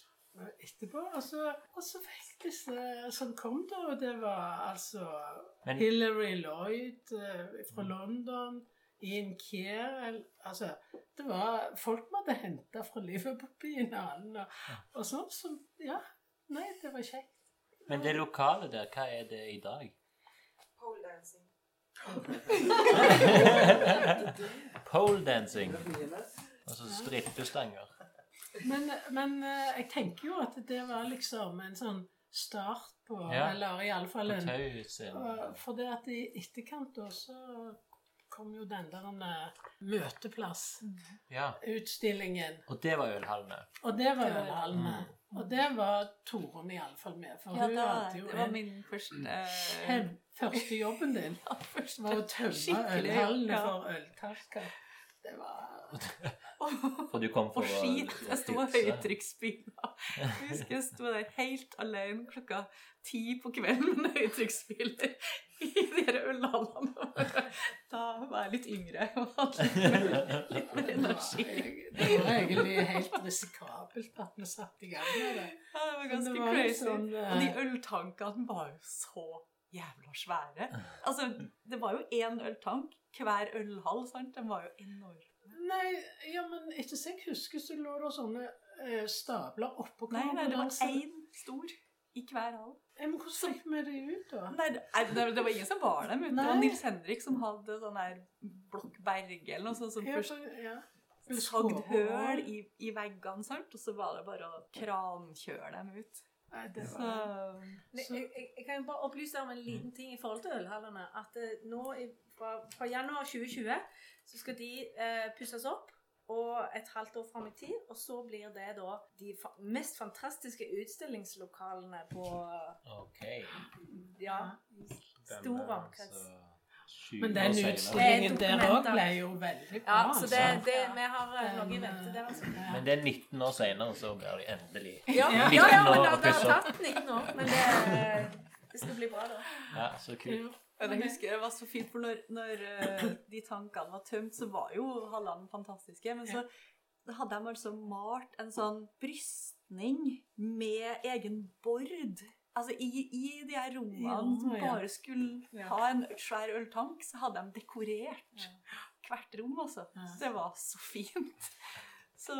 etterpå. Og så, og så fikk disse som kom, da, og det var altså Men- Hillary Lloyd eh, fra London. Ian Kier Altså, det var folk vi hadde henta fra Liverpool-byen og, og sånn. Så ja, nei, det var kjekt. Men det lokale der, hva er det i dag? Pole dancing. Pole dancing. Altså strippestanger. Men, men eh, jeg tenker jo at det var liksom en sånn start på Ja. Eller iallfall en For det at i etterkant da så kom jo den der eh, møteplass-utstillingen. Ja. Og det var ølhallene. Og det var Ølhalme. Mm. Og det var Torunn iallfall med. For Ja, hun da, hadde jo det var min første Kjem- første jobben din ja, første var å tømme ølhallene ja. for øltasker. det var For du kom for Og skit. Jeg sto og høytrykksspyla. Jeg husker jeg sto der helt alene klokka ti på kvelden med høytrykksspyler i de ølhallene. Da var jeg litt yngre og hadde litt mer, litt mer energi. Det var egentlig helt risikabelt at vi satte i gang med det. Ja, det var ganske det var crazy. sånn, uh... Og de øltankene var jo så jævla svære. Altså, det var jo én øltank hver ølhall, sant? Den var jo enorm. Nei, ja, men etter som jeg husker, så lå det sånne eh, stabler oppå Nei, nei, det var hverandre. én stor i hver hall. Men hvordan fikk vi det ut, da? Nei, det, nei, det var ingen som var dem. Det var Nils Henrik som hadde sånn her Blokk Berge eller noe sånt, som først ja. sagd høl i, i veggene, sant? og så var det bare å krankjøre dem ut. Nei, det Så var Jeg, jeg, jeg kan jo bare opplyse om en liten ting i forhold til ølhallene. At eh, nå i, fra, fra januar 2020 så skal de eh, pusses opp. Og et halvt år fram i tid. Og så blir det da de fa mest fantastiske utstillingslokalene på Ok. Ja, stor eh, omkrets. Men den utstillingen er der òg ble jo veldig bra. Ja, så det, altså. det, vi har eh, noe i Den, vente der, altså. Men det er 19 år senere, så blir de endelig Ja, ja, ja, 19 men det, det har tatt 19 år. Men det, det skal bli bra, da. Ja, så kult. Men jeg husker det var så fint, for når, når eh, de tankene var tømt, så var jo hallene fantastiske. Men så hadde de altså malt en sånn brystning med egen bord. Altså i, i de her rommene som bare skulle ha en svær øltank, så hadde de dekorert hvert rom, altså. Så det var så fint. Så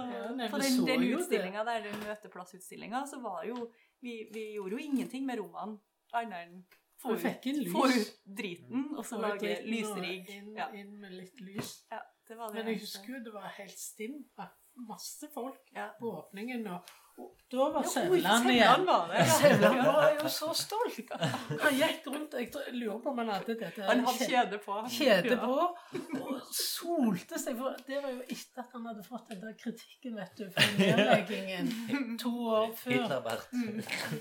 på den, den utstillinga der, den møteplassutstillinga, så var jo vi, vi gjorde jo ingenting med rommene annet enn få ut, få ut driten, og så lage lysrigg. Inn, Ja, inn med litt lys. ja, det var det. Men jeg eneste. husker jo det var helt stinn. Masse folk Ja. på åpningen. Og, og da var Sevland igjen. var det. ja. Sevland var jo så stolt. Han gikk rundt Jeg lurer på om han hadde dette Han hadde kjede på. kjede på solte seg. For det var jo etter at han hadde fått den der kritikken vet du, for nedleggingen to år før. Hitlerbert.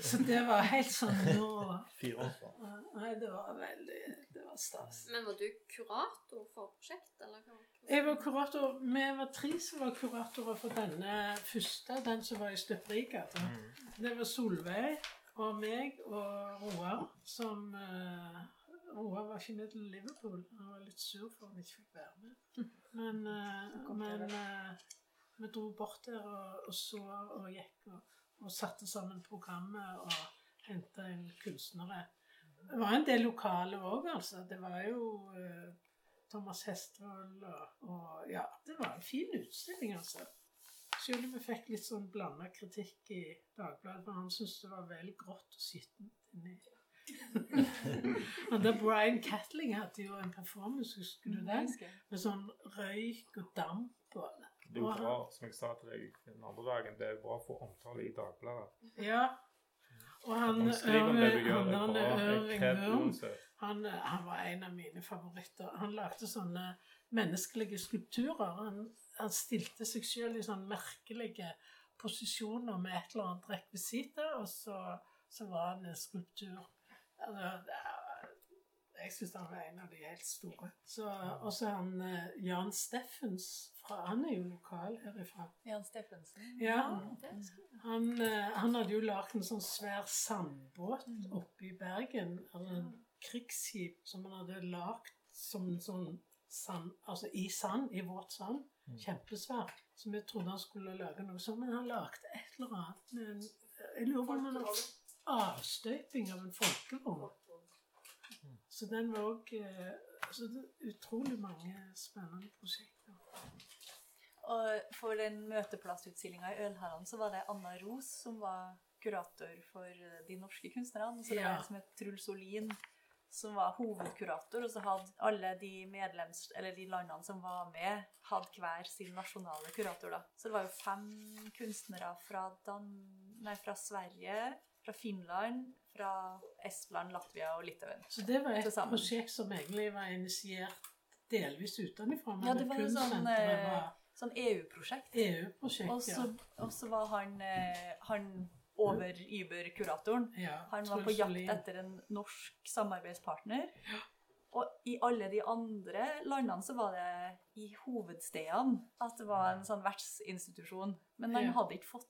Så det var helt sånn nå Fire år før. Nei, det var veldig Det var stas. Men var du kurator for prosjekt, eller? Jeg var kurator, Vi var tre som var kuratorer for denne første, den som var i Støperigata. Det var Solveig og meg og Roar som uh, Roar var ikke med til Liverpool. Han var litt sur for at han ikke fikk være med. Men, eh, men eh, vi dro bort der og, og så og gikk og, og satte sammen programmet og henta inn kunstnere. Det var en del lokale òg, altså. Det var jo eh, Thomas Hestvold og, og Ja, det var en fin utstilling, altså. Selv om vi fikk litt sånn blanda kritikk i Dagbladet, for han syntes det var vel grått og skittent inni Der Brian Catling hadde jo en performance, husker du den? Med sånn røyk og damp og Det er jo bra, som jeg sa til deg den andre dagen, det er bra å få omtale i Dagbladet. Ja. Og han du gjør, han, han, bra. Var en av mine favoritter. Han lagde sånne menneskelige skulpturer. Han, han stilte seg selv i sånne merkelige posisjoner med et eller annet rekvisitt, og så, så var han en skulptur. Altså, jeg syns han var en av de helt store. Og så han eh, Jan Steffens. Fra, han er jo lokal herifra. Jan Steffensen. Ja. Han, eh, han hadde jo lagd en sånn svær sandbåt oppe i Bergen. Altså en krigsskip som han hadde lagd som en sånn sand, altså i sand, i våt sand. Kjempesvær. Så vi trodde han skulle lage noe sånt, men han lagde et eller annet Men Jeg lurer på om han avstøping av en folkevogn. Så den var òg altså, er utrolig mange spennende prosjekter. Og for den møteplassutstillinga i Ølhallene så var det Anna Ros som var kurator for eh, de norske kunstnerne. Så det var en som het Truls Olin som var hovedkurator, og så hadde alle de medlems... Eller de landene som var med, hadde hver sin nasjonale kurator, da. Så det var jo fem kunstnere fra Dan... Nei, fra Sverige, fra Finland, fra Estland, Latvia og Litauen. Så det var et prosjekt som egentlig var initiert delvis utenfra. Ja, det var jo sånn, eh, Sånn EU-prosjekt. EU-prosjekt, ja. og så var han, eh, han over-Uber-kuratoren. ja. Han var på jakt etter en norsk samarbeidspartner. Og i alle de andre landene så var det i hovedstedene at det var en sånn vertsinstitusjon. Men han hadde ikke fått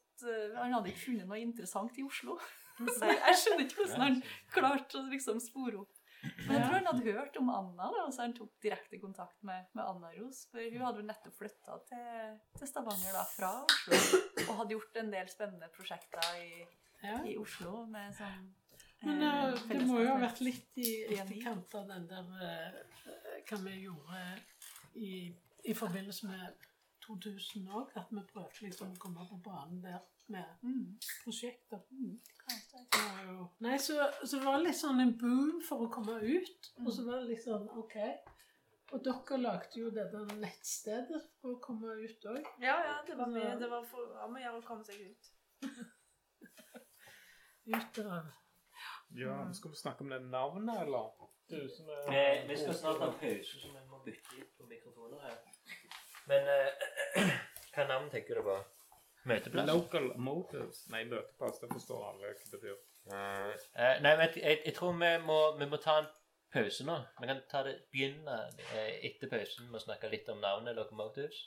Han hadde ikke funnet noe interessant i Oslo. Så jeg, skjønner ikke hvordan han klarte å liksom spore opp. Men jeg tror han hadde hørt om Anna, da, så han tok direkte kontakt med, med Anna Ros. For hun hadde jo nettopp flytta til, til Stavanger da, fra Oslo, og hadde gjort en del spennende prosjekter i, Ja. i Oslo med sånn Men eh, eh, det må jo ha vært litt i etterkant av den der eh, Hva vi gjorde i, i forbindelse med 2000 òg, at vi prøvde liksom å komme på banen der med Mm. prosjekter. Mm. Nei, så, så var det litt sånn en boom for å komme ut. Og så var det litt sånn OK. Og dere lagde jo dette nettstedet for å komme ut òg. Ja, ja, det var mye. Det var for, om å gjøre å komme seg ut. Ut av Ja, Skal vi snakke om det navnet, eller? Du som er Vi, vi skal snart ha pause, så vi må bytte litt på mikrofoner her. Men eh, hva navn tenker du på? Møteplass? Local Motives. Nei, møteplass. Det forstår alle hva det betyr. Eh, nei, men jeg, jeg tror vi må, vi må ta en pause nå. Vi kan ta det, begynne eh, etter pausen med å snakke litt om navnet Locomotives.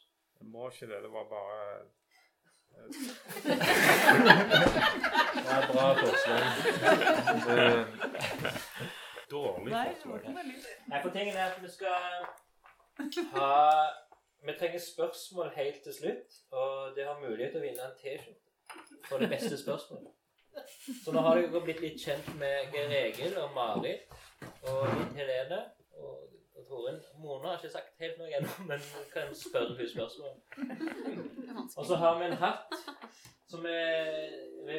Jeg må ikke det. Det var bare Det er bra forslag. Eh, dårlig var forslag. Nei, for tingen er at vi skal ha Vi trenger spørsmål helt til slutt, og det har mulighet til å vinne en T-skjorte for det beste spørsmålet. Så nå har dere blitt litt kjent med Geir Egil og Marit og litt Helene og, og Torunn. Mona har ikke sagt helt noe ennå, men vi kan spørre henne spørsmål. Og så har vi en hatt som vi, vi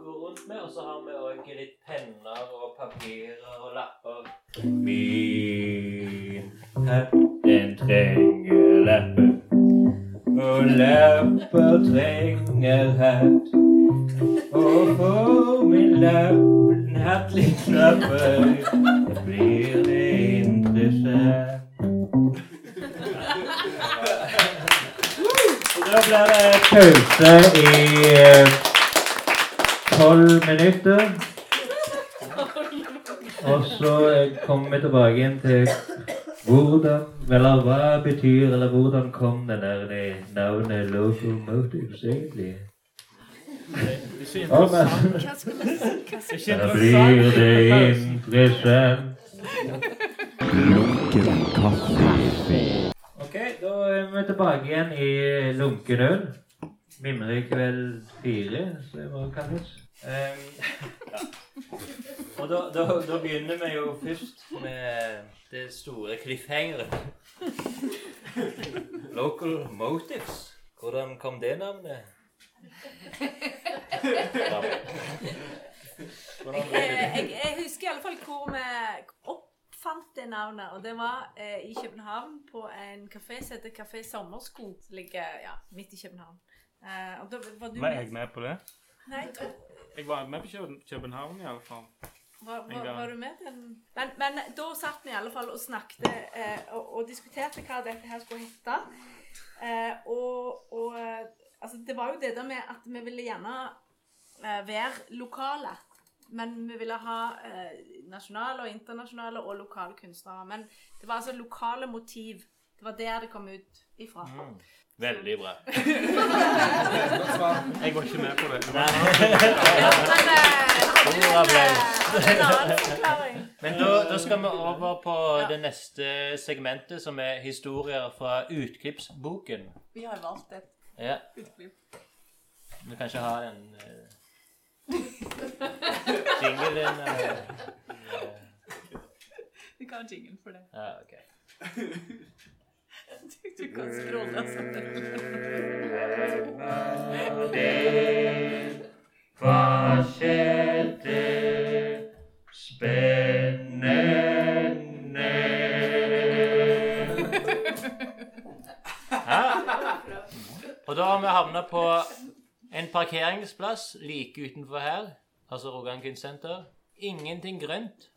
går rundt med, og så har vi òg litt penner og papirer og lapper. Min hatt, den trenger lapper. Og lapper trenger hatt. Og for min lapp, hatt litt lapper, blir det interessant. Da blir det pause i eh, tolv minutter. Og så kommer vi tilbake igjen til hvordan Eller hva betyr, eller hvordan kom den der det navnet Locomotives egentlig? Ikke er ikke interessant. Da blir det interessant. Ok, da er vi tilbake igjen i lunken øl. Mimrekveld fire, som det kalles. Um, ja. Og da, da, da begynner vi jo først med det store cliffhangeret. Local Motives. Hvordan kom det navnet? Ja. Jeg, jeg, jeg husker i alle fall hvor vi oppfant det navnet. Og det var eh, i København på en kafé som heter Kafé Sommersko. Som ligger ja, midt i København. Eh, og da var du Var jeg med på det? Jeg var med på København i alle fall. var, var, var du med den? Men, men da satt vi i alle fall og snakket eh, og, og diskuterte hva dette her skulle hete. Eh, og og eh, altså, det var jo det der med at vi ville gjerne eh, være lokale. Men vi ville ha eh, nasjonale og internasjonale og lokale kunstnere. Men det var altså lokale motiv. Det var der det kom ut ifra. Mm. Veldig bra. Jeg var ikke med på det. men da, da skal vi over på Ja. det neste segmentet, som er historier fra utklippsboken. Vi har valgt et Ja, utklipp. Du kan ikke ha en uh, din. uh, Vi kan ha jingle for det. Ja, ok. Du, kan skråle, altså. Hva skjedde spennende? Ja. Og da har vi havna på en parkeringsplass like utenfor her, altså Rogankin senter. Ingenting grønt.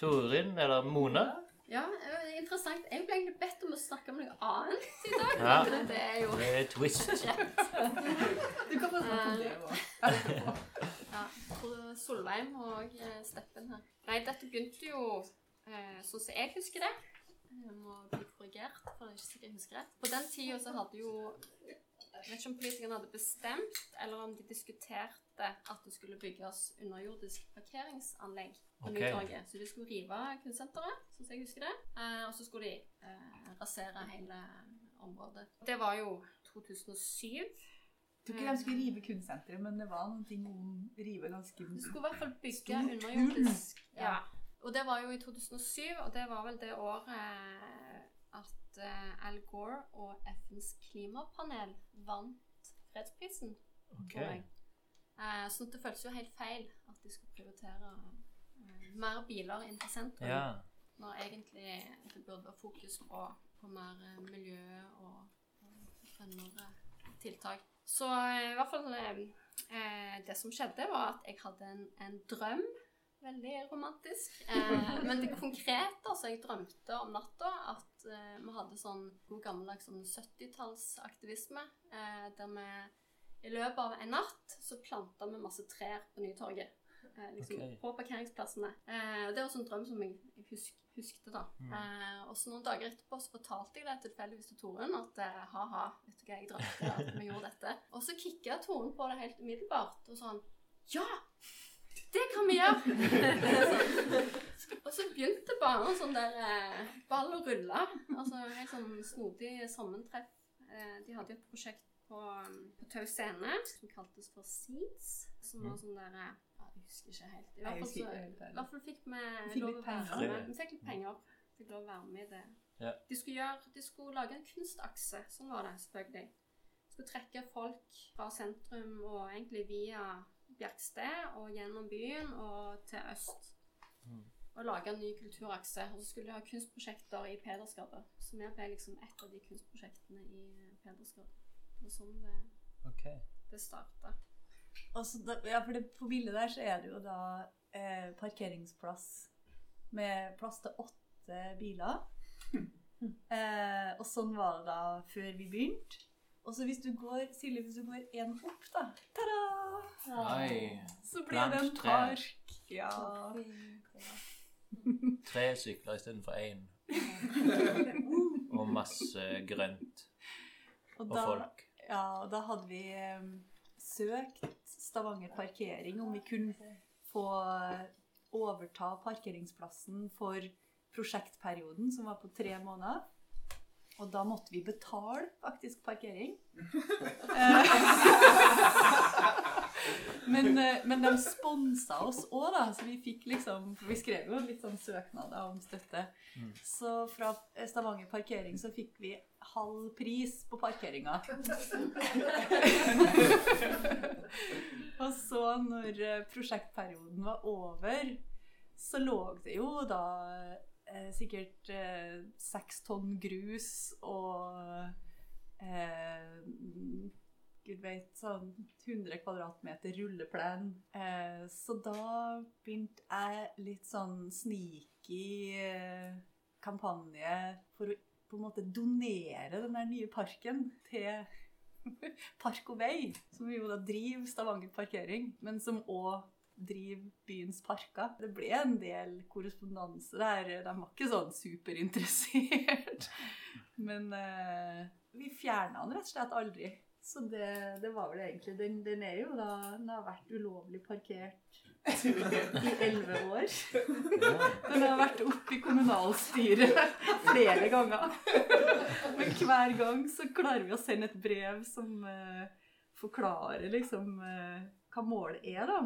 Torin, eller Mona? Ja, er interessant. Jeg ble egentlig bedt om å snakke om noe annet i dag. Ja. Men det er jo Det er twist. Du kan få snakke om det òg. ja, Solveig og eh, Steppen her. Nei, dette begynte jo Eh, Sånn som jeg husker det. Jeg må bli korrigert, for jeg er ikke sikker jeg husker rett. På den tida så hadde jo Jeg vet ikke om politikerne hadde bestemt, eller om de diskuterte at det skulle bygges underjordisk parkeringsanlegg på Ok. Nytorget. Så de skulle rive kunstsenteret, sånn som jeg husker det. Eh, og så skulle de eh, rasere hele området. Det var jo 2007. Jeg tror ikke de skulle rive kunstsenteret, men det var noen ting om rive ganske Du skulle i hvert fall bygge underjordisk. Ja. Ja. Og det var jo i 2007, og det var vel det året at eh, Al Gore og FNs klimapanel vant fredsprisen. Ok. Jeg. Eh, så det føltes jo helt feil at de skulle prioritere eh, mer biler inn til sentrum. Ja. Når egentlig det burde være fokus på, på mer eh, miljø og, og tiltak. Så i hvert fall Det som skjedde, var at jeg hadde en, en drøm. Veldig romantisk. Eh, men det konkrete altså Jeg drømte om natta at vi hadde sånn god gammeldags sånn 70-tallsaktivisme. Eh, der vi i løpet av en natt så planta vi masse trær på Nytorget. Eh, liksom okay. På parkeringsplassene. Eh, det var en drøm som jeg jeg husk, huskte, da. Mm. Eh, og så noen dager etterpå så fortalte jeg det tilfeldigvis til Torunn at eh, ha-ha, vet du hva, jeg drømte at vi gjorde dette. Og så kicka Torunn på det helt umiddelbart og sånn Ja! Det kan vi gjøre! og så begynte bare en sånn der eh, ball å rulle. Altså helt sånn snodig sammentreff. Eh, de hadde jo et prosjekt på, um, på Tau Scene som kaltes for Seeds. Som var sånn der eh, ja, Jeg husker ikke helt. I hvert fall, så, i hvert fall fikk vi fikk lov å være med. Vi fikk litt penger. Fikk lov å være med i det. Ja. De, skulle gjøre, de skulle lage en kunstakse. Sånn var det, selvfølgelig. De skulle trekke folk fra sentrum og egentlig via Bjerksted og gjennom byen og til øst. Mm. Og lage en ny kulturakse. Og så skulle de ha kunstprosjekter i Pedersgade. Så vi ble liksom et av de kunstprosjektene i Pedersgata. Det var sånn det, okay. det starta. Og så ja, for det, På bildet der så er det jo da eh, parkeringsplass med plass til åtte biler. Eh, og sånn var det da før vi begynte. Og så hvis du går Silje, hvis du går én opp, da Ta-da! Oi. Så blir det en park. Ja. Tre sykler istedenfor én. Og masse grønt. Og Og da, folk. Ja, da hadde vi eh, søkt Stavanger Parkering om vi kunne få overta parkeringsplassen for prosjektperioden, som var på tre måneder. Og da måtte vi betale faktisk parkering. men, eh, men de sponsa oss òg, da, så vi fikk liksom For vi skrev jo litt sånn søknader om støtte. Mm. Så fra Stavanger Parkering så fikk vi halv pris på parkeringa. Og så når eh, prosjektperioden var over, så lå det jo da eh, sikkert eh, seks tonn grus og eh, Gud vet, sånn 100 kvadratmeter rulleplen. Eh, så da begynte jeg litt sånn sneaky eh, kampanje for å på en måte donere den der nye parken til Park og Vei, som jo da driver Stavanger Parkering, men som òg driver byens parker. Det ble en del korrespondanse der. De var ikke sånn superinteressert. Men eh, vi fjerna den rett og slett aldri. Så det, det var vel egentlig Den, den er jo da Den har vært ulovlig parkert i elleve år. Den har vært oppe i kommunalstyret flere ganger. Men hver gang så klarer vi å sende et brev som uh, forklarer liksom uh, hva målet er, da.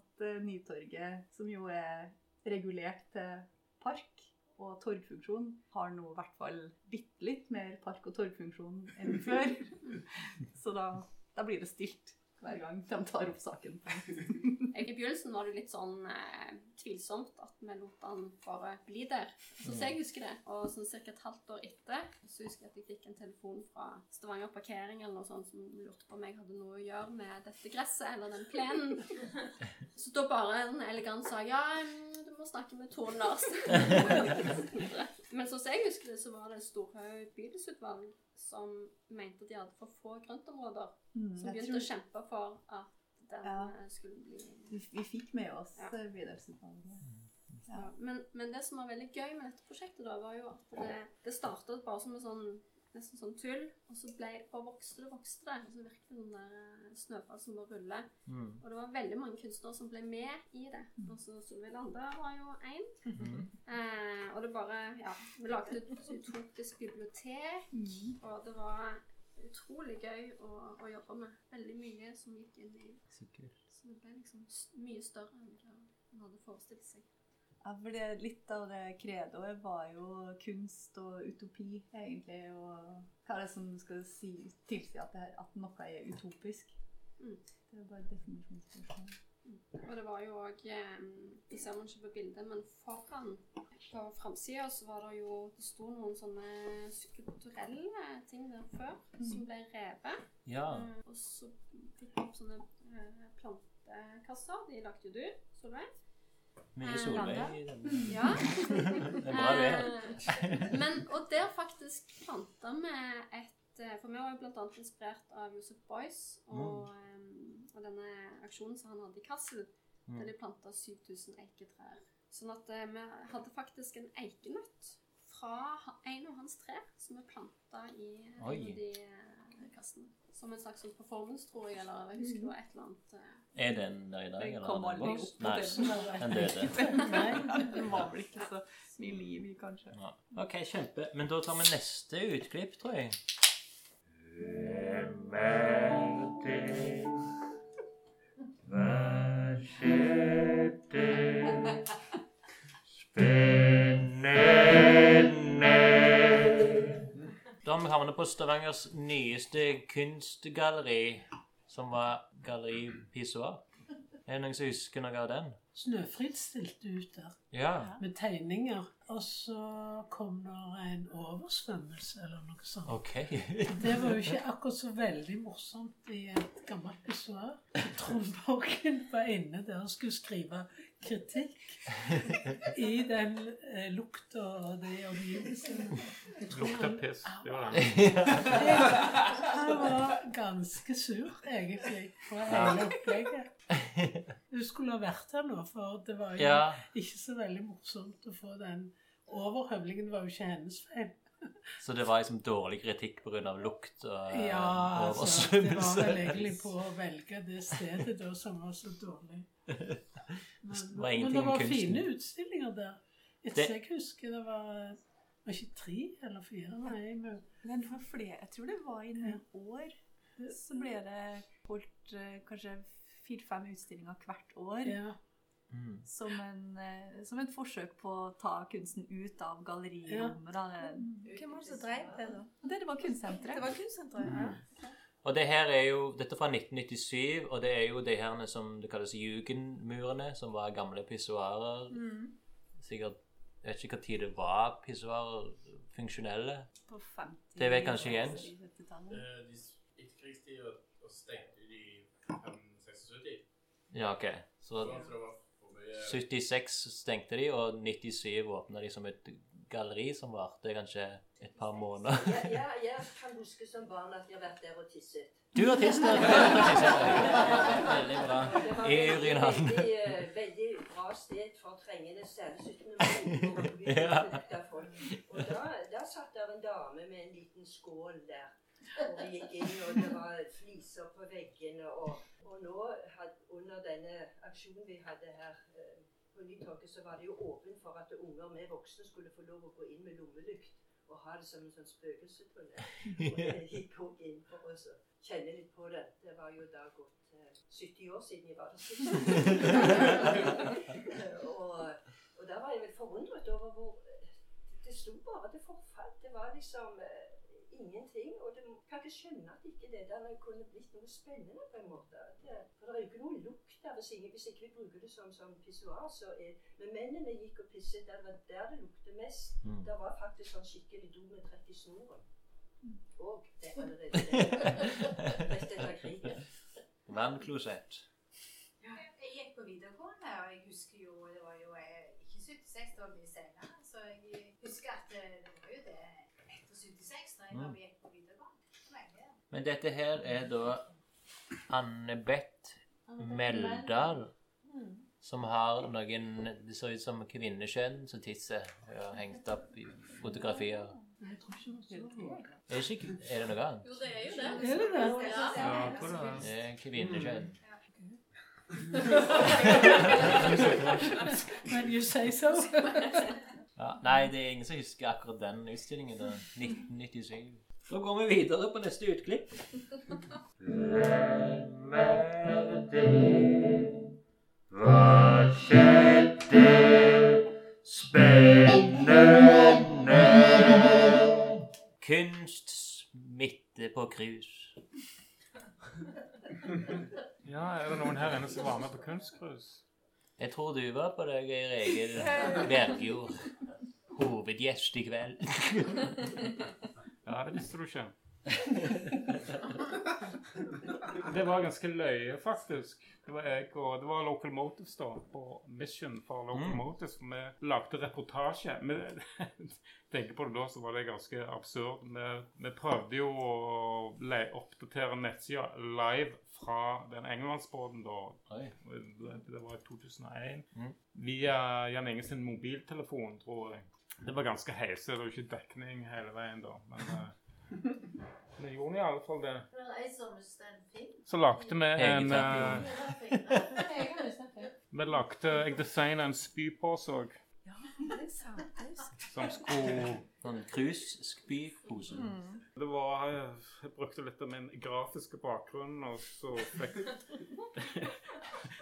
At uh, Nytorget, som jo er regulert til park og torgfunksjon, har nå i hvert fall bitte litt mer park- og torgfunksjon enn før. Så da, da blir det stilt hver gang de tar opp saken. I begynnelsen var det litt sånn eh, tvilsomt at vi lot han bare bli der. Så, så jeg husker det. Og sånn ca. et halvt år etter så husker jeg at jeg fikk en telefon fra Stavanger Parkering eller noe sånt som lurte på om jeg hadde noe å gjøre med dette gresset eller den plenen. Så da bare en elegant sa ja, mm, du må snakke med Tone Larsen. Men sånn som jeg husker det, så var det Storhaug bydelsutvalg som mente at de hadde for få grøntområder. Mm, Som begynte tror å kjempe for at den Ja. eh, skulle bli vi, vi fikk med oss Ja. eh, bydelsutvalget. Ja, men, men det som var veldig gøy med dette prosjektet, da, var jo at det, det startet bare som en sånn nesten sånn tull, og så ble, bare vokste det vokste det. Og så virket det som der eh, snøball som bare ruller. Mm. Og det var veldig mange kunstnere som ble med i det. Altså Solveig Lande var jo én. Mm. Eh, og det bare Ja, vi lagde et utopisk bibliotek, og det var utrolig gøy å, å jobbe med. Veldig mye som gikk inn i Sikkert. Så det ble liksom mye større enn det man hadde forestilt seg. Ja, for det, litt av det kredoet var jo kunst og utopi, egentlig. Og hva er det som skal si, tilsi at, det, her- at noe er utopisk? Mm. Det er bare et definisjonsspørsmål. Og det var jo òg Det ser man ikke på bildet, men foran på framsida så var det jo Det sto noen sånne skulpturelle ting der før som ble revet. Ja. Eh, og så fikk vi opp sånne eh, plantekasser. De lagde jo du, Solveig. Mye solvei Solveig i denne. Ja. Det er bra her. Eh, Men, og der faktisk planta vi et eh, For vi var jo annet inspirert av Joseph Boyce og, mm. og denne aksjonen som han hadde i Kassel, Mm. der de planta 7000 eiketrær. Sånn at eh, vi hadde faktisk en eikenøtt fra en av hans trær som vi planta i Oi. de eh, kassene. Som en slags sånn performance, tror jeg, eller jeg husker det var et eller annet eh, Er den der i dag, Den eller? kom aldri den opp på Nei, den døde. Nei, den var vel ikke så mye liv i, kanskje. Ja. Ok, kjempe. Men da tar vi neste utklipp, tror jeg. Hvem er det? Hva skjedde? Spennende. Da har vi havnet på Stavangers nyeste kunstgalleri, som var Galleri Pissoir. Er det noen som husker noe av den? Snøfrid stilte ut der Ja. med tegninger. Og så kom det en oversvømmelse eller noe sånt. Ok. Det var jo ikke akkurat så veldig morsomt i et gammelt pissoar. Trond Borgen var inne der og skulle skrive kritikk i den eh, lukta og de omgivelsene. Lukta piss. Det var det. Han var ganske sur, egentlig, på hele opplegget. Du skulle ha vært her nå, for det var jo Ja. ikke så veldig morsomt å få den overhøvlingen. var jo ikke hennes feil. Så det var liksom dårlig kritikk pga. lukt og eh, Ja, altså, det var oversvømmelse? vel egentlig på å velge det stedet da som var så dårlig. Men, Det var men det var kunsten. fine utstillinger der. Etter Det- jeg husker det var var ikke tre eller fire? Nei, men Men det var flere. Jeg tror det var i noen år. Så ble det holdt eh, kanskje fire-fem utstillinger hvert år. ja. Mm. Som, en, eh, som et forsøk på å ta kunsten ut av gallerirommet. Ja. Hvem var det som drev det, da? Det, det var kunstsenteret. Det var kunstsenteret. Ja. Og det her er jo Dette er fra 1997, og det er jo de her som det kalles jugendmurene, som var gamle pissoarer. Mm. Sikkert Jeg vet ikke tid det var pissoarer funksjonelle. På 50 Det vet kanskje Jens. 70-tallet. Eh, de s- Etterkrigstid, og stengte de i 76. Ja, OK. Så Så det var for mye 76 stengte de, og 97 åpna de som et galleri som varte kanskje et par måneder. Ja, ja, jeg kan huske som barn at jeg har vært der og tisset. Du har tisset der! Veldig bra. Det var I veldig, urinhallen. veldig, eh, veldig bra sted for trengende, særlig 17. mai. Ja. Og da, da satt der en dame med en liten skål der. Og vi gikk inn, og det var fliser på veggene. Og, og nå, had, under denne aksjonen vi hadde her eh, på Nytorget, så var det jo åpent for at unger med voksne skulle få lov å gå inn med lommelykt og ha det som en sånn spøkelsetunnel. Og jeg gikk òg inn for å kjenne litt på det. Det var jo da gått eh, 70 år siden jeg var der sist. og, og da var jeg vel forundret over hvor Det sto bare til forfall. Det var liksom eh, ingenting. Og du kan ikke skjønne at ikke det der kunne blitt noe spennende på en måte. Det, for det er jo ikke noe lukt der hvis, ingen, hvis ikke vi bruker det som, som pissoar. Så er, men mennene gikk og pisset der, det var der det lukter mest. Mm. Det var faktisk sånn skikkelig do med trekk i snoren. Og det er allerede det. Rett etter krigen. Vannklosett. Jeg gikk på videregående, og jeg husker jo Det var jo eh, ikke 76, det var mye senere. Så jeg husker at eh, det var jo det 76, da jeg Mm. var gikk på videregående. Men dette her er da Anne Beth Meldal som har noen Det ser ut som kvinnekjønn som tisser. har hengt opp i fotografier. Jeg tror ikke er. Det ikke, er det noe annet? Jo, det er jo det. Er det det? Ja. Ja, det. Er kvinnekjønn. When you say so. Ja, nei, det er ingen som husker akkurat den utstillingen. da. 1997. Så går vi videre på neste utklipp. Hvem er det? Hva skjedde? Spennende. Kunst smitte på krus. Ja, er det noen her inne som var med på kunstcruise? Jeg tror du var på deg, Geir Egil Bergjord. Hovedgjest i kveld. Ja, det visste du ikke. Det var ganske løye, faktisk. Det var jeg og det var Local Motives da, på Mission for Local Mm. Motives. Vi lagde reportasje. Men tenker på det da, så var det ganske absurd. Vi, vi prøvde jo å oppdatere nettsida live fra den engelskbåten da. Det var i 2001. Mm. Via Jan Inge sin mobiltelefon, tror jeg. Det var ganske heise. Det var ikke dekning hele veien da. Men uh, det gjorde i alle fall det. Så lagde vi en uh, Vi lagde Jeg designa en spypose òg, som skulle Sånn cruisespypose. Det var Jeg brukte litt av min grafiske bakgrunn, og så fikk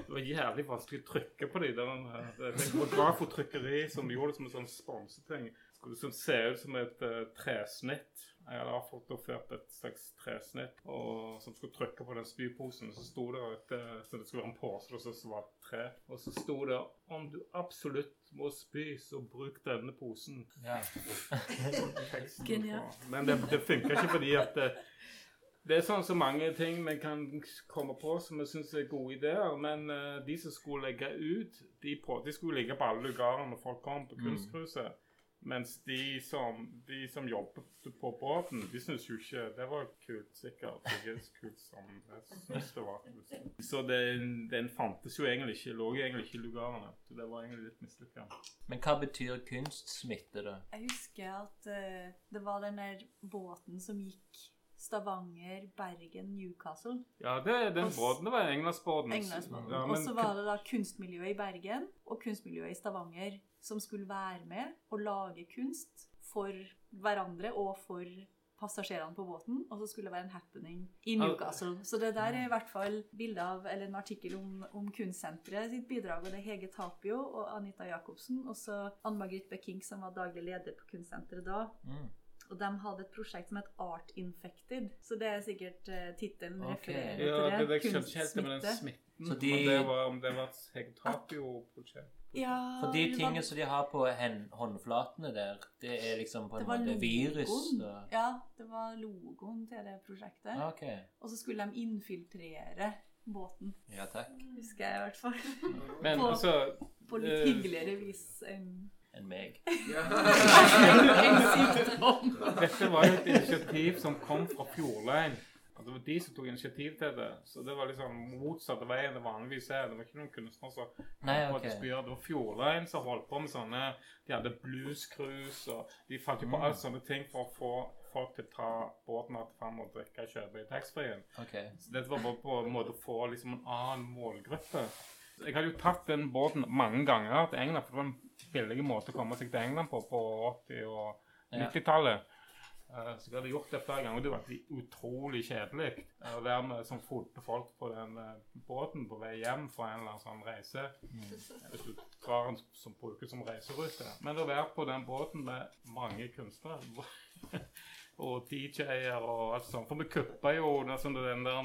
Det var jævlig vanskelig å trykke på de der Det var grafotrykkeri som gjorde det som en sånn sponseting. Skulle liksom se ut som et uh, tresnitt. Jeg hadde fotografert et slags tresnitt og, som skulle trykke på den spyposen. Så sto det et, eh, så det skulle være en pose og så var det tre. Og så sto det om du absolutt må spy, så bruk denne posen. Ja. Genialt. Men det, det funker ikke fordi at det, det er sånn så mange ting vi kan komme på som vi syns er gode ideer. Men uh, de som skulle legge ut, de, på, de skulle ligge på alle lugarer når folk kom på Mm. Mens de som, de som jobbet på båten, de syntes jo ikke det var kult. Sikkert ikke så kult som jeg syntes det var. Så den, den fantes jo egentlig ikke. Lå egentlig ikke i lugarene. Så det var egentlig litt mislykka. Men hva betyr kunstsmitte, da? Jeg husker at uh, det var den der båten som gikk Stavanger, Bergen, Newcastle. Ja, det den båten. Det var Englandsbåten. Ja, og så var det da kunstmiljøet i Bergen og kunstmiljøet i Stavanger som skulle være med og lage kunst for hverandre og for passasjerene på båten, og så skulle det være en happening i Newcastle. Så det der er i hvert fall bilde av, eller en artikkel om, om Kunstsenteret sitt bidrag, og det er Hege Tapio og Anita Jacobsen, og så Ann-Margrit Bekink, som var daglig leder på Kunstsenteret da. Mm. Og de hadde et prosjekt som het Art Infected, så det er sikkert uh, tittelen okay. refererer Ja, det, til det det. ikke helt det med den smitten. Så de- Om det var, om det var et Hegtapio-prosjekt. Ja, For de var- tingene som de har på hen, håndflatene der, det er liksom på en måte virus. Og... Ja, det var logoen til det prosjektet. Okay. Og så skulle de infiltrere båten, Ja, takk. husker jeg i hvert fall. Men På- altså På litt eh, hyggeligere vis enn Enn meg. Dette var jo et initiativ som kom fra Fjordlein. Altså, det var de som tok initiativ til det. Så det var liksom motsatte av enn det vanligvis er. Det var ikke noen kunstnere som Nei, okay. Det var Fjordlein som holdt på med sånne De hadde bluescruise, og de fant jo på Mm. alle sånne ting for å få folk til å ta båten her fram og drikke og kjøpe i taxfree-en. Okay. Så dette var bare på en måte å få liksom en annen målgruppe. Jeg hadde jo tatt den båten mange ganger til England, for det var en billig måte å komme seg til England på på 80- og 90-tallet. Uh, Så jeg hadde gjort det flere ganger, det var utrolig kjedelig eh, å være med som fulgte folk på den eh, båten på vei hjem fra en eller annen sånn reise. Hvis du drar den som bruker som reiserute. Men å være på den båten med mange kunstnere og DJ-er og alt sånt. For vi kuppa jo nesten den der,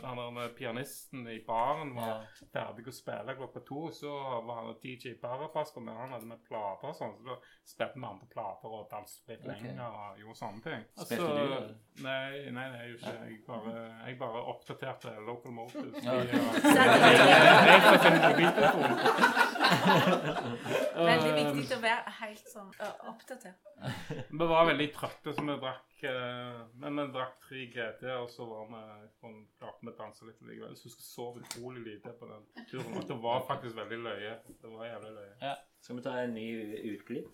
den der pianisten i baren var Ja. ferdig å spille klokka to. Så var han DJ Barabas med han hadde med plater og sånn. Så da spilte vi andre plater og danset litt okay. lenger og gjorde sånne ting. Spilte du, eller? Nei, nei, nei, jeg ikke. Jeg bare, jeg bare oppdaterte Local. Ja. sin mobiltelefon. Veldig viktig å være helt sånn oppdatert. Vi var veldig trøtte, så vi drakk eh, Men vi drakk tre GT, og så var vi klarte vi å danse litt likevel. Så vi jeg sov utrolig lite på den turen. At det var faktisk veldig løye. Det var jævlig løye. Ja. Skal vi ta en ny utklipp?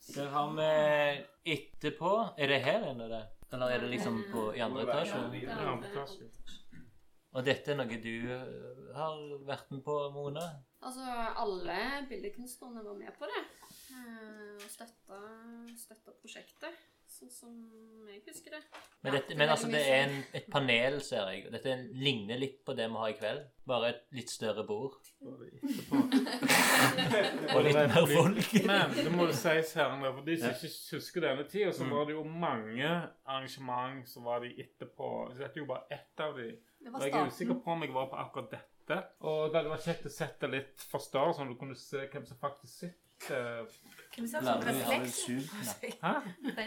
Så har vi etterpå Er det her inne, det? Eller er det liksom på, i andre etasje? Ja, plass, jo. Og dette er noe du eh, har vært med på, Mona? Altså, alle billedkunstnerne var med på det. eh, Og støtta, støtta prosjektet, sånn som jeg husker det. Men, dette, men altså, det er en, et panel, ser jeg. Dette en, ligner litt på det vi har i kveld. Bare et litt større bord. Og litt mer folk. Men det må jo sies her, for de som ikke husker denne tida, så var det jo mange arrangement som var de etterpå. Så dette er jo bare ett av de. Det Og var jeg er starten. usikker på om jeg var på akkurat dette. Og det var kjekt å sette litt for større, sånn at du kunne se hvem som faktisk sitter. Sånn refleks? Hæ? Det.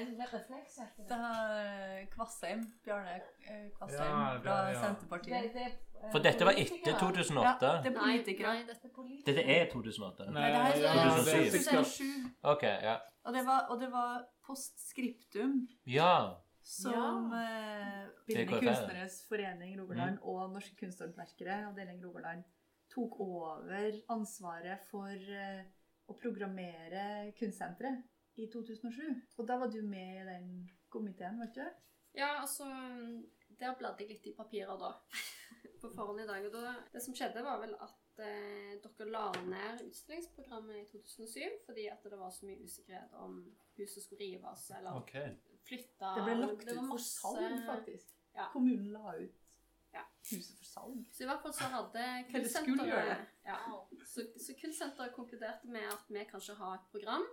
Er Kvassheim, Bjarne eh, Kvassheim Ja, det- fra ja. Senterpartiet. For dette var etter Ja, 2008. det er politikere. Nei, dette er politikere. Dette er 2008. Nei, det her ja, er det er 2007. sikkert 2007. OK, ja. Og det var, og det var postscriptum Ja. som eh, Bildende kunstneres forening Rogaland og Norske kunsthåndverkere, avdeling Rogaland, tok over ansvaret for eh, å programmere kunstsenteret i 2007. Og da var du med i den komiteen, vet du? Ja, altså Der bladde jeg litt i papirer da. På forhånd i dag. Og da, det som skjedde, var vel at eh, dere la ned utstillingsprogrammet i 2007 fordi at det var så mye usikkerhet om huset skulle rives eller okay. flytte. Det ble lagt ut for salg, faktisk. Ja. Kommunen la ut Ja. huset for salg. Så i hvert fall så hadde kunstsenteret ja, så, så Kunstsenteret konkluderte med at vi kan ikke ha et program,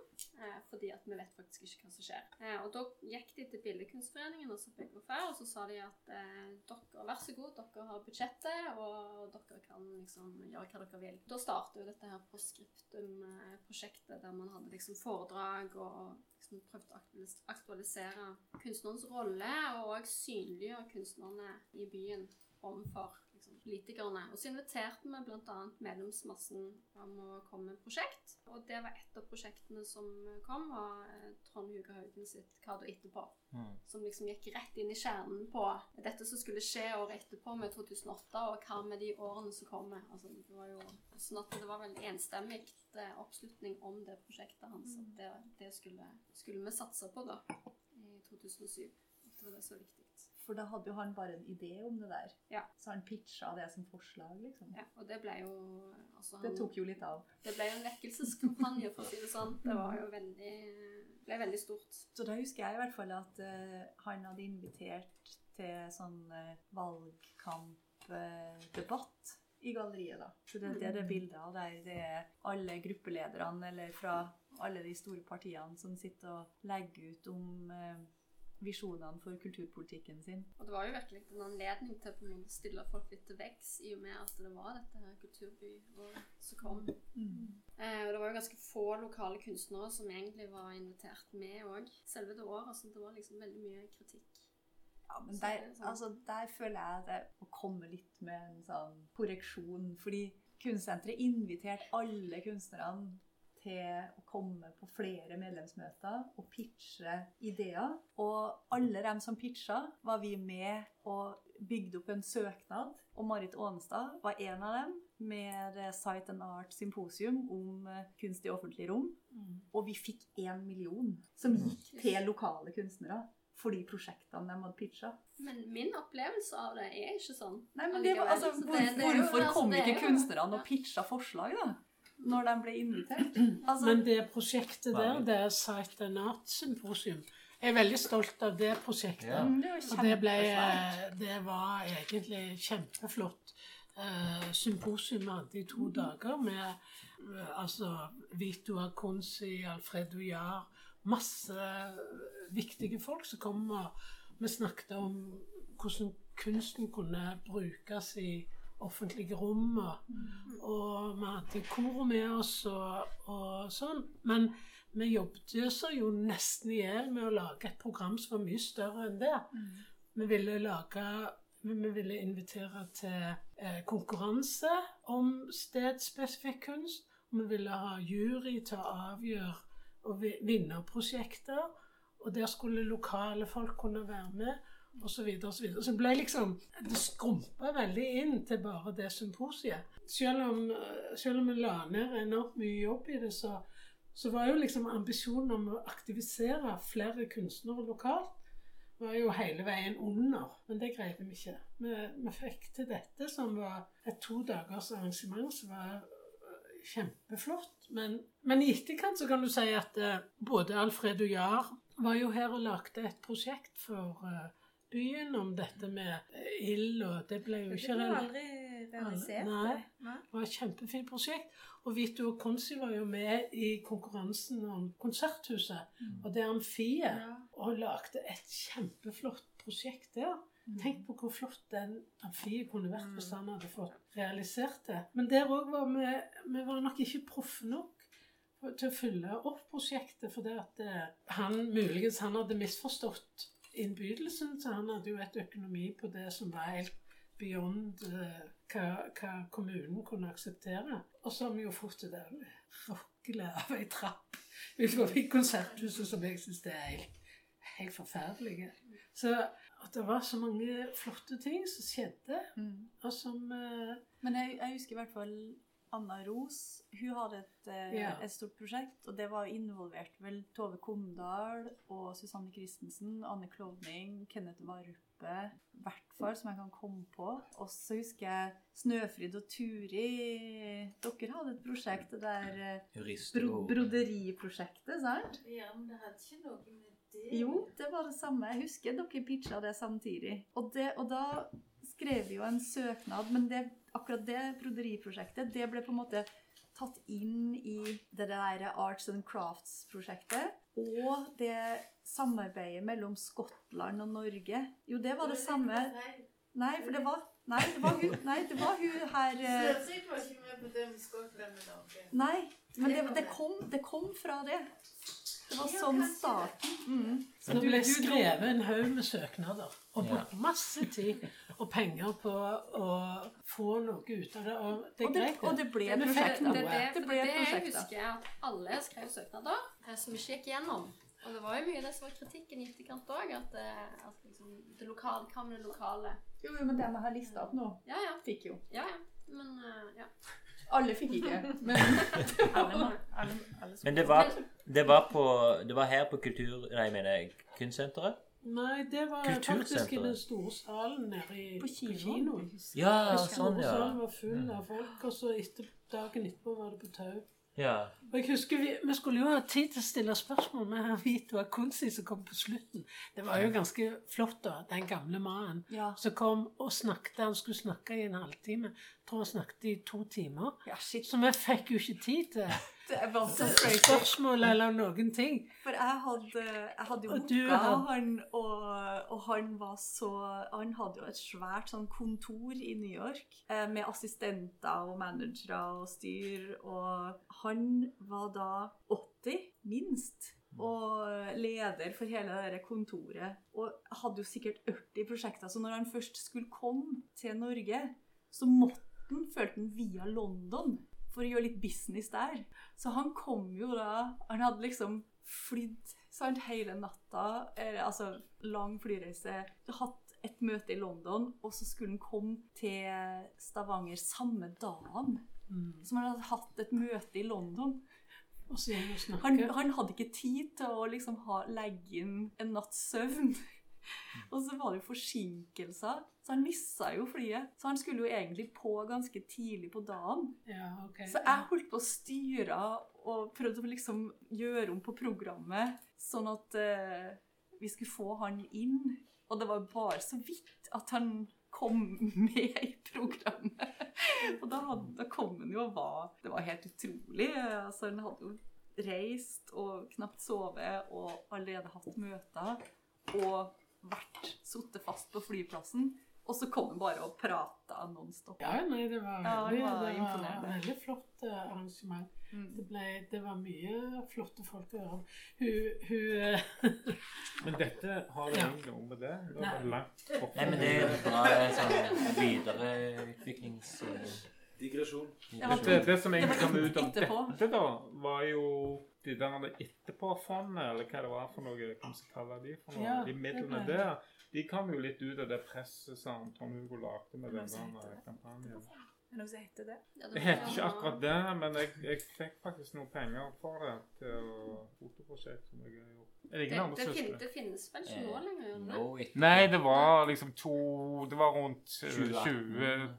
eh, fordi at vi vet faktisk ikke hva som skjer. Eh, og da gikk de til Billedkunstforeningen og så før, og så sa de at eh, dere, vær så god, dere har budsjettet, og dere kan liksom gjøre hva dere vil. Da startet jo dette her Proscriptum-prosjektet, der man hadde liksom foredrag og liksom prøvde å aktualisere kunstnerens rolle, og òg synliggjøre kunstnerne i byen overfor liksom, politikerne. Og så inviterte vi bl.a. medlemsmassen om å komme med prosjekt. Og det var et av prosjektene som kom, var eh, Trond Hugo Haugen sitt 'Hva da etterpå'. Mm. Som liksom gikk rett inn i kjernen på dette som skulle skje året etterpå, med 2008, og hva med de årene som kommer. Altså, det var jo sånn at det var veldig enstemmig eh, oppslutning om det prosjektet hans. At det, det skulle, skulle vi satse på da, i 2007. Det var det så viktig. For da hadde jo han bare en idé om det der. Ja. Så han pitcha det som forslag, liksom. Ja, og det ble jo altså, Det tok jo litt av. Det ble jo en vekkelseskampanje, for å si det sånn. Det var jo veldig, ble veldig stort. Så da husker jeg i hvert fall at uh, han hadde invitert til sånn uh, valgkampdebatt i galleriet, da. Så det, det er det bildet av der det er alle gruppelederne eller fra alle de store partiene som sitter og legger ut om eh, visjonene for kulturpolitikken sin. Og det var jo virkelig en anledning til å stille folk litt til vekst, i og med at det var dette her kulturbyåret som kom. Eh, og det var jo ganske få lokale kunstnere som egentlig var invitert med òg. Selve det året. Så det var liksom veldig mye kritikk. Ja, men der, er sånn- altså, der føler jeg at jeg må komme litt med en sånn korreksjon. Fordi Kunstsenteret inviterte alle kunstnerne til å komme på flere medlemsmøter og pitche ideer. Og alle dem som pitcha, var vi med og bygde opp en søknad. Og Marit Aanestad var en av dem med Site Sight and Art Symposium om eh, kunst i offentlig rom. Og vi fikk én million som gikk til lokale kunstnere for de prosjektene de hadde pitcha. Men min opplevelse av det er ikke sånn. Nei, men det var, altså, hvor, det- det hvorfor det, altså, kom ikke kunstnerne og pitcha forslag, da? Når de ble invitert? Altså, Men det prosjektet der, det er Sight and Art Symposium. Jeg er veldig stolt av det prosjektet. Ja. mm, det var Og det, ble, det var egentlig kjempeflott Uh, symposium hadde i to dager med uh, altså Vito Aconsi, Alfredo Jahr Masse viktige folk som kom. og Vi snakket om hvordan kunsten kunne brukes i offentlige rom. Og, og vi hadde koret med oss, og, og sånn. Men vi jobbet så jo nesten i hjel med å lage et program som var mye større enn det. Vi ville lage vi ville invitere til eh, konkurranse om stedspesifikk kunst. Og vi ville ha jury til å avgjøre og vinne vinnerprosjekter. Og der skulle lokale folk kunne være med, osv. Så, og så, videre. så ble liksom Det skrumpa veldig inn til bare det symposiet. Selv om, eh, vi la ned enormt mye jobb i det, så, så var jo liksom ambisjonen om å aktivisere flere kunstnere lokalt var jo hele veien under. Men det greide vi ikke. Vi, vi fikk til dette, som var et to dagers arrangement som var øh, kjempeflott. Men, men i etterkant så kan du si at eh, både og Jahr var jo her og lagde et prosjekt for eh, byen om dette med eh, ild, og det ble jo Det ikke ble aldri realisert. Nei. det. Nei. det var et kjempefint prosjekt. Og Vito og Konsi var jo med i konkurransen om Konserthuset. Og det amfiet. Og lagde et kjempeflott prosjekt der. Tenk på hvor flott den amfiet kunne vært hvis han hadde fått realisert det. Men der òg var vi Vi var nok ikke proffe nok til å fylle opp prosjektet. For det at eh, han muligens han hadde misforstått innbydelsen, så han hadde jo et økonomi på det som var helt beyond uh, hva, hva kommunen kunne akseptere. Og som jo fort det der rockelet av ei trapp utenfor konserthuset som jeg syns er helt, helt forferdelig. Så at det var så mange flotte ting som skjedde, og som uh, Men jeg, jeg husker i hvert fall Anna Ros. Hun hadde et, eh, Ja. et stort prosjekt, og det var involvert vel Tove Komdal og Susanne Christensen, Anne Klovning, Kenneth Varuppe i hvert fall, som jeg kan komme på. Og så husker jeg Snøfrid og Turi. Dere hadde et prosjekt, det der eh, bro broderiprosjektet, sant? Ja, men det hadde ikke noe med det Jo, det var det samme. Jeg husker dere pitcha det samtidig. Og, det, og da skrev jo en søknad, men det, akkurat det broderiprosjektet, det ble på en måte tatt inn i det der Arts and Crafts-prosjektet. Og det samarbeidet mellom Skottland og Norge. Jo, det var det samme. Nei, for det var Nei, det var hun, nei, det var hun her eh, var ikke med på det med Skottland og Norge. Nei, men det, det, kom, det kom fra det. Det var sånn starten. Mm. Så det ble skrevet en haug med søknader. Og brukt masse tid og penger på å få noe ut av det. Og det Og det, og det ble et prosjekt. noe. Det, det, Det ble det, jeg prosjekt, husker jeg at alle skrev søknader eh, som ikke gikk gjennom. Og det var jo mye det som var kritikken i etterkant òg, at, eh, at liksom, det lokale, kan det lokale? Jo, jo, men det vi har lista opp nå, Ja, ja. fikk jo. ja, ja. Men uh, ja. Alle fikk ikke, men Men det var, det var, på, det var her på kultur... Nei, jeg mener kunstsenteret? Nei, det var faktisk i den store salen nede i, på kinoen. Ja, Den store sånn, ja. salen var full av folk, og så etter, dagen etterpå var det på tau. Ja. Og jeg husker vi, vi skulle jo ha tid til å stille spørsmål med herr Vito Akunsi som kom på slutten. Det var jo ganske flott, da, den gamle mannen Ja. som kom og snakket. Han skulle snakke i en halvtime. Jeg tror han snakket i to timer. ja. Så vi fikk jo ikke tid til Det er så til crazy. spørsmål eller noen ting. For jeg hadde, jeg hadde jo booka hadde- han, og, og han var så Han hadde jo et svært sånn kontor i New York eh, med assistenter og managere og styr, og han var da 80, minst. Og leder for hele det der kontoret. Og hadde jo sikkert 80 prosjekter. Så når han først skulle komme til Norge, så måtte han, følte han, via London for å gjøre litt business der. Så han kom jo da Han hadde liksom flydd sant, hele natta, eller, altså lang flyreise, hatt et møte i London, og så skulle han komme til Stavanger samme dagen som han hadde hatt et møte i London. Og så. Han, han hadde ikke tid til å liksom ha, legge inn en natts søvn. Og så var det forsinkelser, så han missa jo flyet. Så han skulle jo egentlig på ganske tidlig på dagen. Ja, okay. Så jeg holdt på å styre og prøvde å liksom gjøre om på programmet, sånn at uh, vi skulle få han inn. Og det var bare så vidt at han kom med i programmet. Og da, hadde, da kom han jo og var Det var helt utrolig. Altså, han hadde jo reist og knapt sovet og allerede hatt møter og vært sittet fast på flyplassen. Og så kom hun bare og prata nonstop. Ja, nei, det var Ja, det var det var veldig flott eh, arrangement. Mm. Det, ble, det var mye flotte folk å høre. Hun, hun eh, Men dette har det Ja. noe med det? Det Nei. langt opp. Nei, men det er bra sånn videreutviklings... Digresjon. Det, det som egentlig kom ut av dette, da, var jo de der etterpåfondet, eller hva det var for noe, hva skal vi kalle de for noe, Ja, de midlene der, de kom jo litt ut av det presset som Tom Hugo lagde med denne kampanjen. Er det noe som heter det? Det heter ikke akkurat det, men jeg, jeg fikk faktisk noen penger for det til å- fotoprosjekt som jeg har gjort. Er det Det, andre det, finnes vel ikke nå lenger? gjør? No, Nei, det var liksom to Det var rundt eh, 2018. 20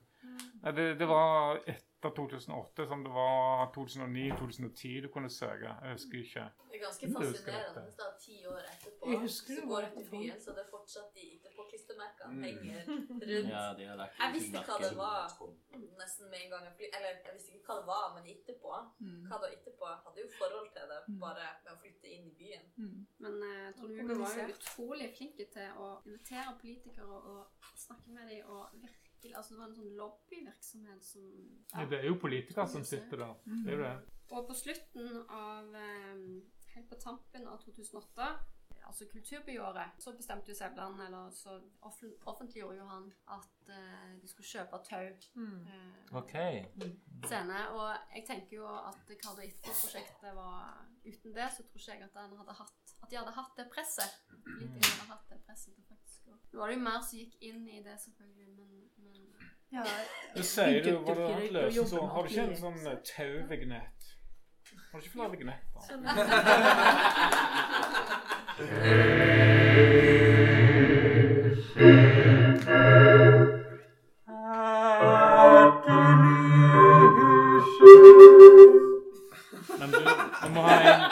Nei, det, det var etter 2008, som det var 2009-2010 du kunne søke. Jeg husker ikke. Det er ganske fascinerende. at Da, ti år etterpå, Jeg husker så går du til byen, så det er fortsatt de etterpåklistremerkene Mm. henger rundt. ja, de har lagt Jeg visste hva det var nesten med en gang jeg. Eller jeg visste ikke hva det var, men etterpå Mm. Hva da etterpå? Jeg hadde jo forhold til det Mm. bare med å flytte inn i byen. Mm. Men eh, Trond Og Hugo var jo utrolig flink til å invitere politikere og snakke med dem. og virkelig, altså Det var en sånn lobbyvirksomhet som Ja, det er jo politikere som sitter der. Mm. Det er jo det. Og på slutten av eh, Helt på tampen av 2008, altså kulturbyåret, så bestemte jo Sæbland, eller så offen, offentliggjorde jo han at eh, de skulle kjøpe tau. Mm. eh, Ok. scene. Og jeg tenker jo at Cardo Itko-prosjektet var Uten det så tror ikke jeg at, den hadde hatt, at de hadde hatt det presset. Politikerne hadde hatt det presset til faktisk Nå var det jo mer som gikk inn i det, selvfølgelig, men Ja, Du sier du, var det løse Kulturkritikk og løst jobbe så, Har du ikke en sånn så- eh, tauvignett? Har du ikke flere vignetter? Sånn. Men du, du må ha en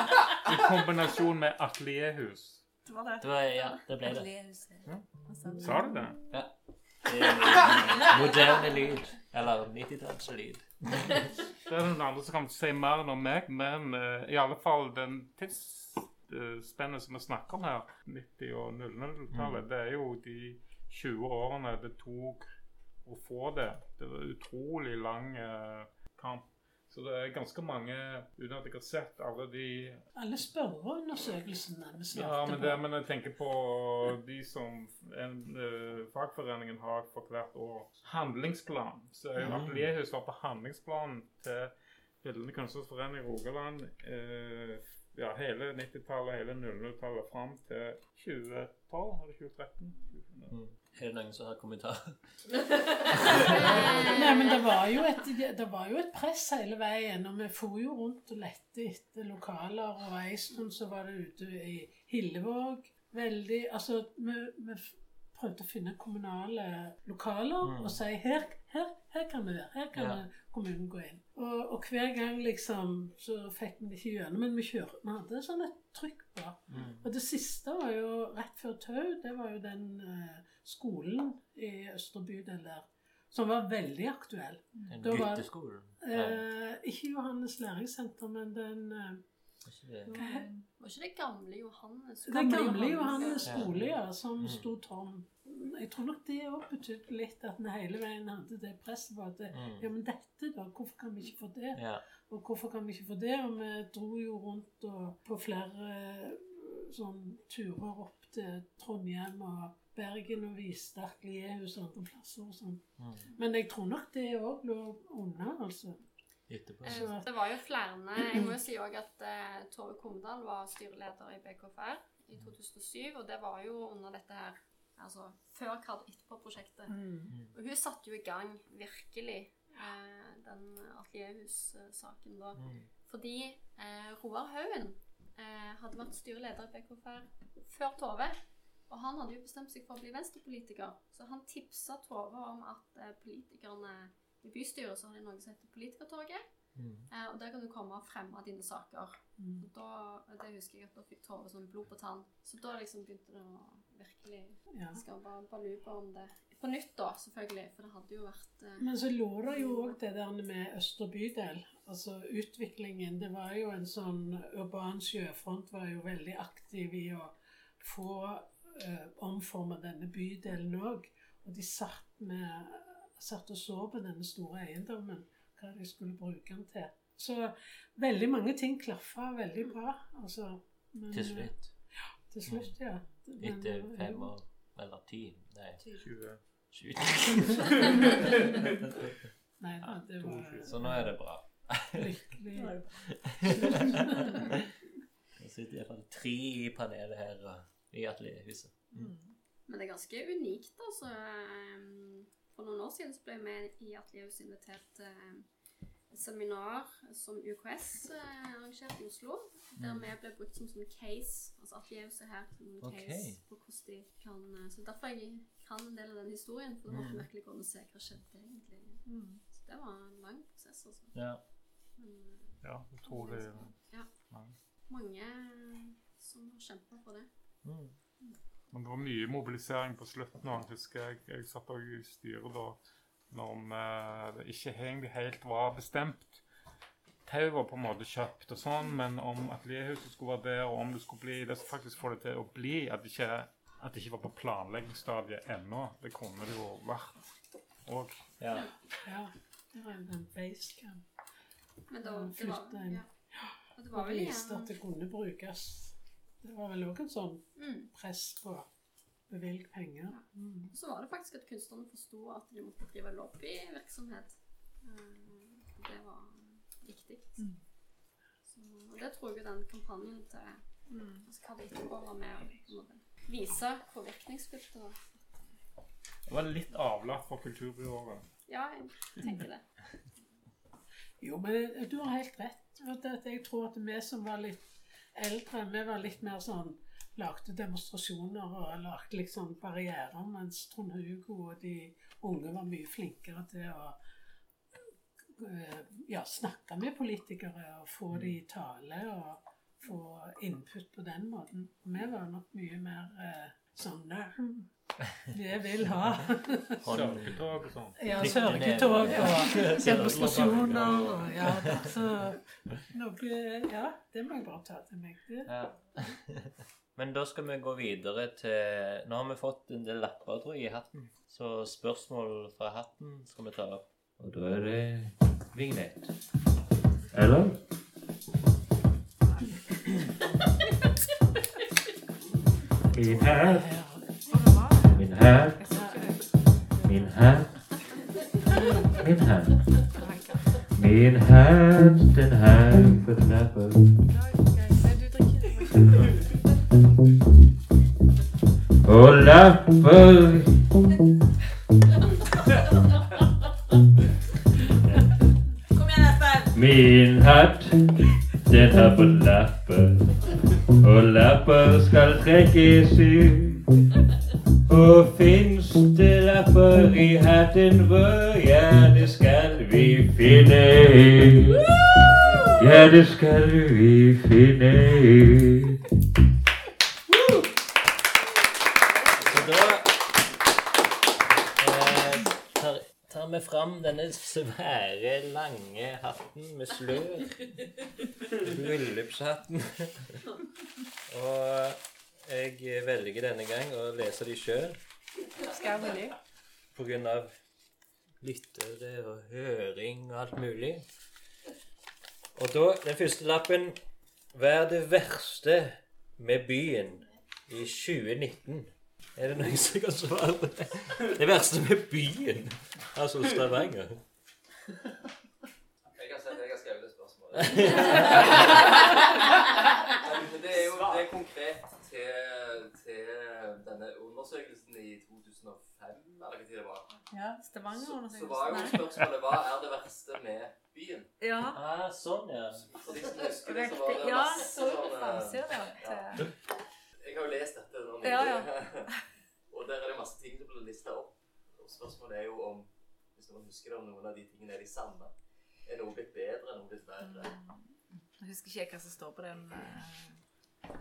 i kombinasjon med atelierhus. Det var det. Det var, ja, det ble det. Ja. Sa du det? er moderne lyd. Eller 90-tallslyd. Det er noen andre som kan si mer enn om meg, men uh, i alle fall den tidsspennet som vi snakker om her, 90- og 00-tallet, det er jo de 20 årene det tok å få det. Det var utrolig lang uh, kamp. Så det er ganske mange, uten at jeg har sett alle de Alle spørreundersøkelsene vi Ja, svarte men, det, men jeg tenker på de som en, uh, fagforeningen har for hvert år. Handlingsplan. Så jeg Mm. Atelierhus var på handlingsplanen til Bildende kunstnersforening i Rogaland uh, ja, hele 90-tallet, hele 00-tallet fram til 2012 eller 2013. Mm. Er det noen som har kommentarer? Nei, men det var, jo et, det var jo et press hele veien, og vi for jo rundt og lette etter lokaler, og en stund så var det ute i Hillevåg. Veldig Altså, vi, vi prøvde å finne kommunale lokaler Mm. og si her, her, her kan vi være, her kan Ja. kommunen gå inn. Og, og hver gang liksom så fikk vi det ikke gjennom, men vi kjørte, vi hadde sånn et trykk på. Mm. Og det siste var jo rett før Tau, det var jo den eh, skolen i Østre bydel der, som var veldig aktuell. Den var- gutteskolen? Eh, ikke Johannes læringssenter, men den eh, Var ikke det? Var ikke det gamle Johannes? Det gamle Johannes. Johannes skole, ja, som Mm. sto tom. Jeg tror nok det òg betydde litt at vi hele veien hadde det presset på at Mm. ja, men dette, da? Hvorfor kan vi ikke få det? Ja. Og hvorfor kan vi ikke få det? Og vi dro jo rundt og på flere eh, sånn turer opp til Trondheim og Bergen og viste atelierhus og andre plasser og sånn. Mm. Men jeg tror nok det òg lå unna, altså. Etterpå. Eh, Det var jo flere Jeg må jo si òg at uh, Tove Kumdal var styreleder i BKFR i 2007, og det var jo under dette her Altså før Kard etterpå-prosjektet. Og hun satte jo i gang virkelig eh, den Atelierhus-saken da. Mm. Fordi eh, Roar Haugen eh, hadde vært styreleder i BKFR før Tove. Og han hadde jo bestemt seg for å bli venstrepolitiker. Så han tipsa Tove om at eh, politikerne i bystyret så har de noe som heter Politikertorget. Mm. Eh, og der kan du komme og fremme dine saker. Mm. Og da, det husker jeg at da fikk Tove sånn blod på tann. Så da liksom begynte det å virkelig Ja. Skal bare baluba om det. På nytt, da, selvfølgelig. For det hadde jo vært eh, Men så lå det jo òg det der med Østre bydel. Altså utviklingen. Det var jo en sånn Urban sjøfront var jo veldig aktiv i å få eh, omforma denne bydelen òg. Og de satt, med, satt og så på denne store eiendommen, hva de skulle bruke den til. Så veldig mange ting klaffa veldig bra. Altså, men, Til slutt. Til slutt, ja. Men, Etter fem år. Eller ti. Nei. 20. 20. Nei det var Så nå er det bra. lykkelig. Det sitter iallfall tre i panelet her i atelierhuset. Men det er ganske unikt, altså. Ehm, For noen år siden så ble vi i Atelierhuset invitert til et seminar som UKS eh, arrangerte i Oslo. Der Mm. vi ble brukt som sånn case, altså Atelierhuset her som en case på hvordan de kan eh, Så derfor jeg kan en del av den historien. For da måtte Mm. vi virkelig gå og se hva skjedde egentlig. Så det var en lang prosess, altså. Ja. Men, eh, Ja, utrolig ja. mange. Mange som har kjempa for det. Mm. Men det var mye mobilisering på slutten. Jeg husker jeg, jeg satt også i styret da når vi det ikke egentlig helt var bestemt. Tau var på en måte kjøpt og sånn, men om atelierhuset skulle være der, og om det skulle bli det som faktisk får det til å bli, at det ikke, at det ikke var på planleggingsstadiet ennå, det kunne det jo vært òg. Ja. Ja, det var jo den basecamp. Men da, det var, inn. ja. Og det var Og vel viste igjen at det kunne brukes. Det var vel òg en sånn mm. press på å bevilge penger. Mm. Så var det faktisk at kunstnerne forsto at de måtte drive lobbyvirksomhet. Eh, Det var viktig. Mm. Så, og det tror jeg den kampanjen til altså hva det etterpå var med å vise hvor virkningsfullt det var. Det var litt avlatt for kulturbyåret. Ja, jeg tenker det. Jo, men du har helt rett. Jeg tror at vi som var litt eldre, vi var litt mer sånn Lagde demonstrasjoner og lagde liksom barrierer, mens Trond Hugo og de unge var mye flinkere til å eh, ja, snakke med politikere og få de i tale og få input på den måten. Vi var nok mye mer eh, sånn det Vi vil ha Sørgetog og sånn. Ja, sørgetog og demonstrasjoner og ja, da, så noe Ja, det må jeg bare ta til meg. Det. Ja. Men da skal vi gå videre til Nå har vi fått en del lapper, tror jeg, i hatten. Så spørsmål fra hatten skal vi ta opp. Og da er det vignett. Eller? Min hatt, min hatt, min hatt, min hatt. Min hatt, den hang på lapper. Og lapper Kom igjen, Espen! Min hatt, den har på lapper. Og lapper skal trekkes ut. Og fins det lapper i hatten vår? Ja, det skal vi finne ut. Ja, det skal vi finne ut. Fram denne svære, lange hatten med slør. Bryllupshatten. Og jeg velger denne gang å lese de sjøl. Skal jeg velge? På grunn av lyttere og høring og alt mulig. Og da, den første lappen Hva er det verste med byen i 2019? Er det noen som kan svare på det? Det verste med byen? Altså Stavanger. Jeg kan si at jeg har skrevet det spørsmålet. Men det er jo det er konkret til, til denne undersøkelsen i 2005, eller hva tid det var. Ja, Så, Stavanger-undersøkelsen. så var jo spørsmålet hva er det verste med byen? Ja, Ah, sånn, ja. For de som husker det, så var det Ja, masse så på Jeg har jo lest dette nå Ja, ja. Og der er det masse ting som blir lista opp. Og spørsmålet er jo om hvis man husker det, om noen av de tingene er de samme. Er noe blitt bedre, noe blitt verre? Jeg husker ikke hva som står på den uh,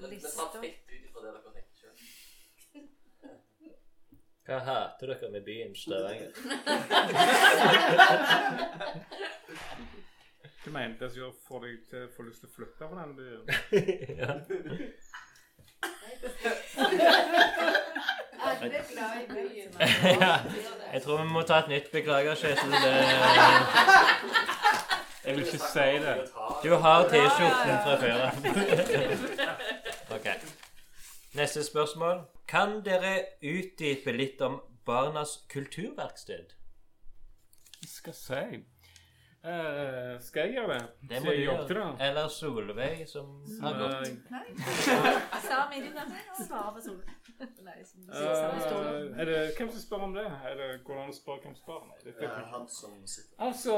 Men lista. tar fritt ut ifra det dere tenker sjøl. Hva hater dere med byen Stavanger? Hva mener det som gjør- får deg til å få lyst til å flytte fra den byen? ja. Alle er glad i byen. ja, jeg tror vi må ta et nytt beklager, Kjetil. Jeg vil ikke si det. Du har T-skjorten fra før av. ok. Neste spørsmål. Kan dere utdype litt om Barnas kulturverksted? Skal si Eh, Skal jeg gjøre det? Det må du jeg jobbet. Eller Solveig, som har gått. Nei. Sami, du kan svare på. Eh, er det, hvem som spør om det? Er det går det an å spørre hvem som spør? Nei, det er han som sitter Altså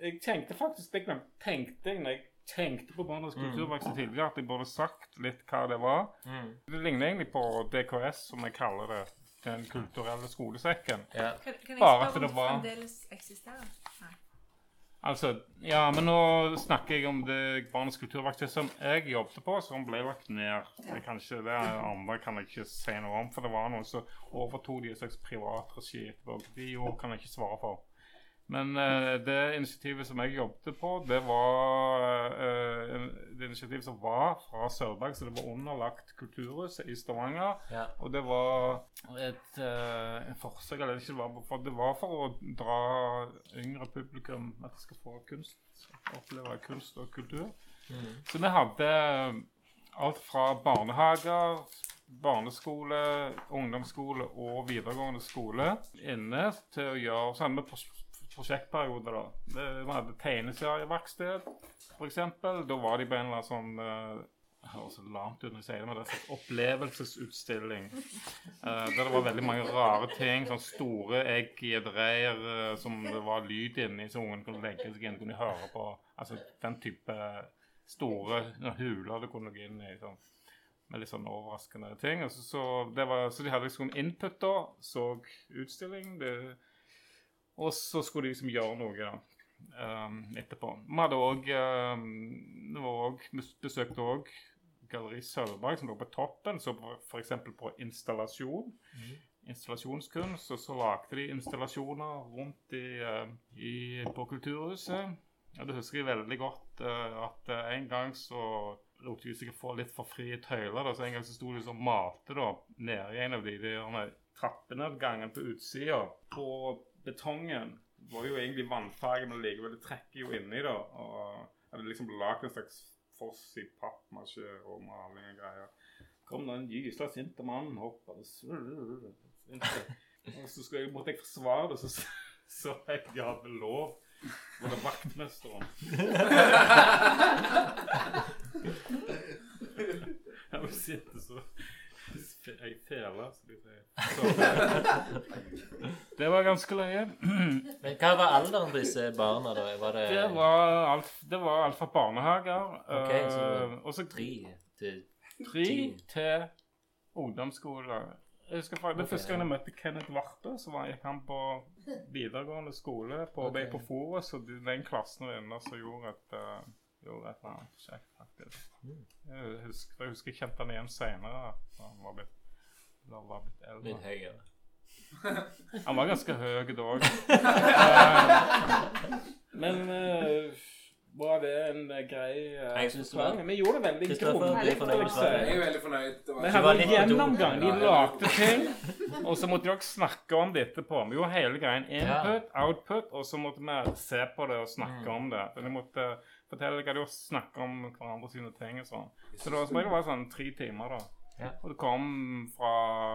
Jeg tenkte faktisk Det glemte tenkte jeg når jeg tenkte på Barnas Mm. kulturverksted tidligere, at jeg burde sagt litt hva det var. Mm. Det ligner egentlig på DKS, som jeg kaller det. Den kulturelle skolesekken. Ja. Kan, kan jeg Bare at spørre det om var- det fremdeles eksisterer? Nei. Altså, ja, men nå snakker jeg om det Barnas kulturverktøy som jeg jobbet på, som ble lagt ned. Det, kan ikke, det andre kan jeg ikke si noe om, for det var noen som overtok de i slags privat regi etterpå. De ord kan jeg ikke svare for. Men uh, det initiativet som jeg jobbet på, det var uh, det initiativet som var fra Sørberg, så det var underlagt Kulturhuset i Stavanger. Ja. Og det var et uh, en forsøk, eller ikke det var, for det var for å dra yngre publikum at de skal få kunst, oppleve kunst og kultur. Mm. Så vi hadde alt fra barnehager, barneskole, ungdomsskole og videregående skole inne til å gjøre sånn. vi pros prosjektperioder, da. Det- Vi hadde tegneserieverksted, f.eks. Da var de på en eller annen sånn eh, det høres så lamt ut når jeg sier det, men det er en opplevelsesutstilling. Uh, der det var veldig mange rare ting. Sånn store egg i et reir uh, som det var lyd inni, så ungen kunne legge seg inn kunne høre på. Altså den type store huler du kunne gå inn i. Sånn, med litt sånn overraskende ting. Altså, så, var, så de hadde liksom input da. Så utstilling. Det, og så skulle de liksom gjøre noe um, etterpå. Vi hadde òg um, Vi besøkte òg Galleri Sølvberg, som lå på toppen. Så f.eks. på installasjon. Installasjonskunst. Og så lagde de installasjoner rundt i, eh, i, på Kulturhuset. Ja, det husker jeg veldig godt uh, at eh, en gang så lot de sikkert få litt for frie tøyler. Da. Så en gang så sto de som malte da, nede i en av de, de derne trappenedgangene på utsida. På betongen var jo egentlig vannfarge, men likevel det trekker jo inni da. Og hadde liksom lagd en slags foss i pappmasje og maling og greier. Kom da en gysla sint mann, hoppende og så skulle jeg, måtte jeg forsvare det, så så jeg de hadde lov. Var det vaktmesteren? Jeg må sitte så ei fele, som de sier. Det var ganske løye. Men hva var alderen på disse barna, da? Var det, Det var alt, det var alt fra barnehager Ok, så eh, tre til tre ti? til ungdomsskole. Jeg husker fra, Det Ok, første gang ja. jeg møtte Kenneth Warte, så var jeg han på videregående skole på, okay. på Forus. Så de- den klassen var inne som gjorde et, uh, gjorde et eller annet kjekt, faktisk. Mm. Jeg husker, jeg husker jeg kjente han igjen seinere. Han var blitt, da var blitt eldre. Litt høyere. Han var ganske høy da òg. men uh, var det en grei uh, Jeg synes det var- Vi gjorde det veldig grundig. jeg er veldig fornøyd. Vi hadde en gjennomgang. De lagde ting, og så måtte dere snakke om det etterpå. Vi gjorde hele greien input, output, og så måtte vi se på det og snakke Mm. om det. Vi måtte fortelle hva de snakke om hverandre sine ting og sånn. Så det var, som regel sånn tre timer, da. Ja. Og det kom fra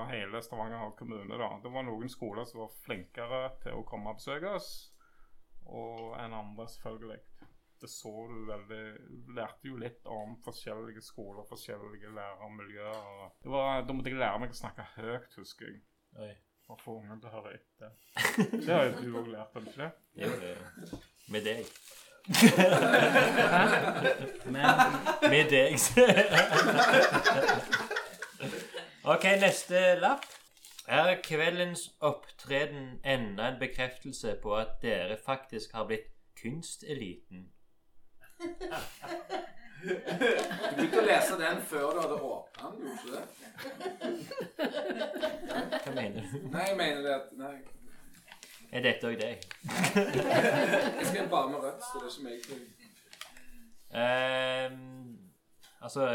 hele Stavanger kommune, da. Det var noen skoler som var flinkere til å komme og besøke oss, og enn andre, selvfølgelig. Det så du veldig Du lærte jo litt om forskjellige skoler, forskjellige lærermiljøer. Det var, da måtte jeg lære meg å snakke høyt, husker jeg. Oi. For å få ungene til å høre etter. Det har jo du òg lært, har ikke det? Jo, jo. Med deg. Men Med deg. ok, neste lapp. Er kveldens opptreden enda en bekreftelse på at dere faktisk har blitt kunsteliten? Du begynte å lese den før du hadde åpna den, gjorde du ikke det? Hva mener du? Nei, jeg mener det at Nei. Er dette òg deg? Jeg skal bare med rødt, så det er ikke meg. Um, altså,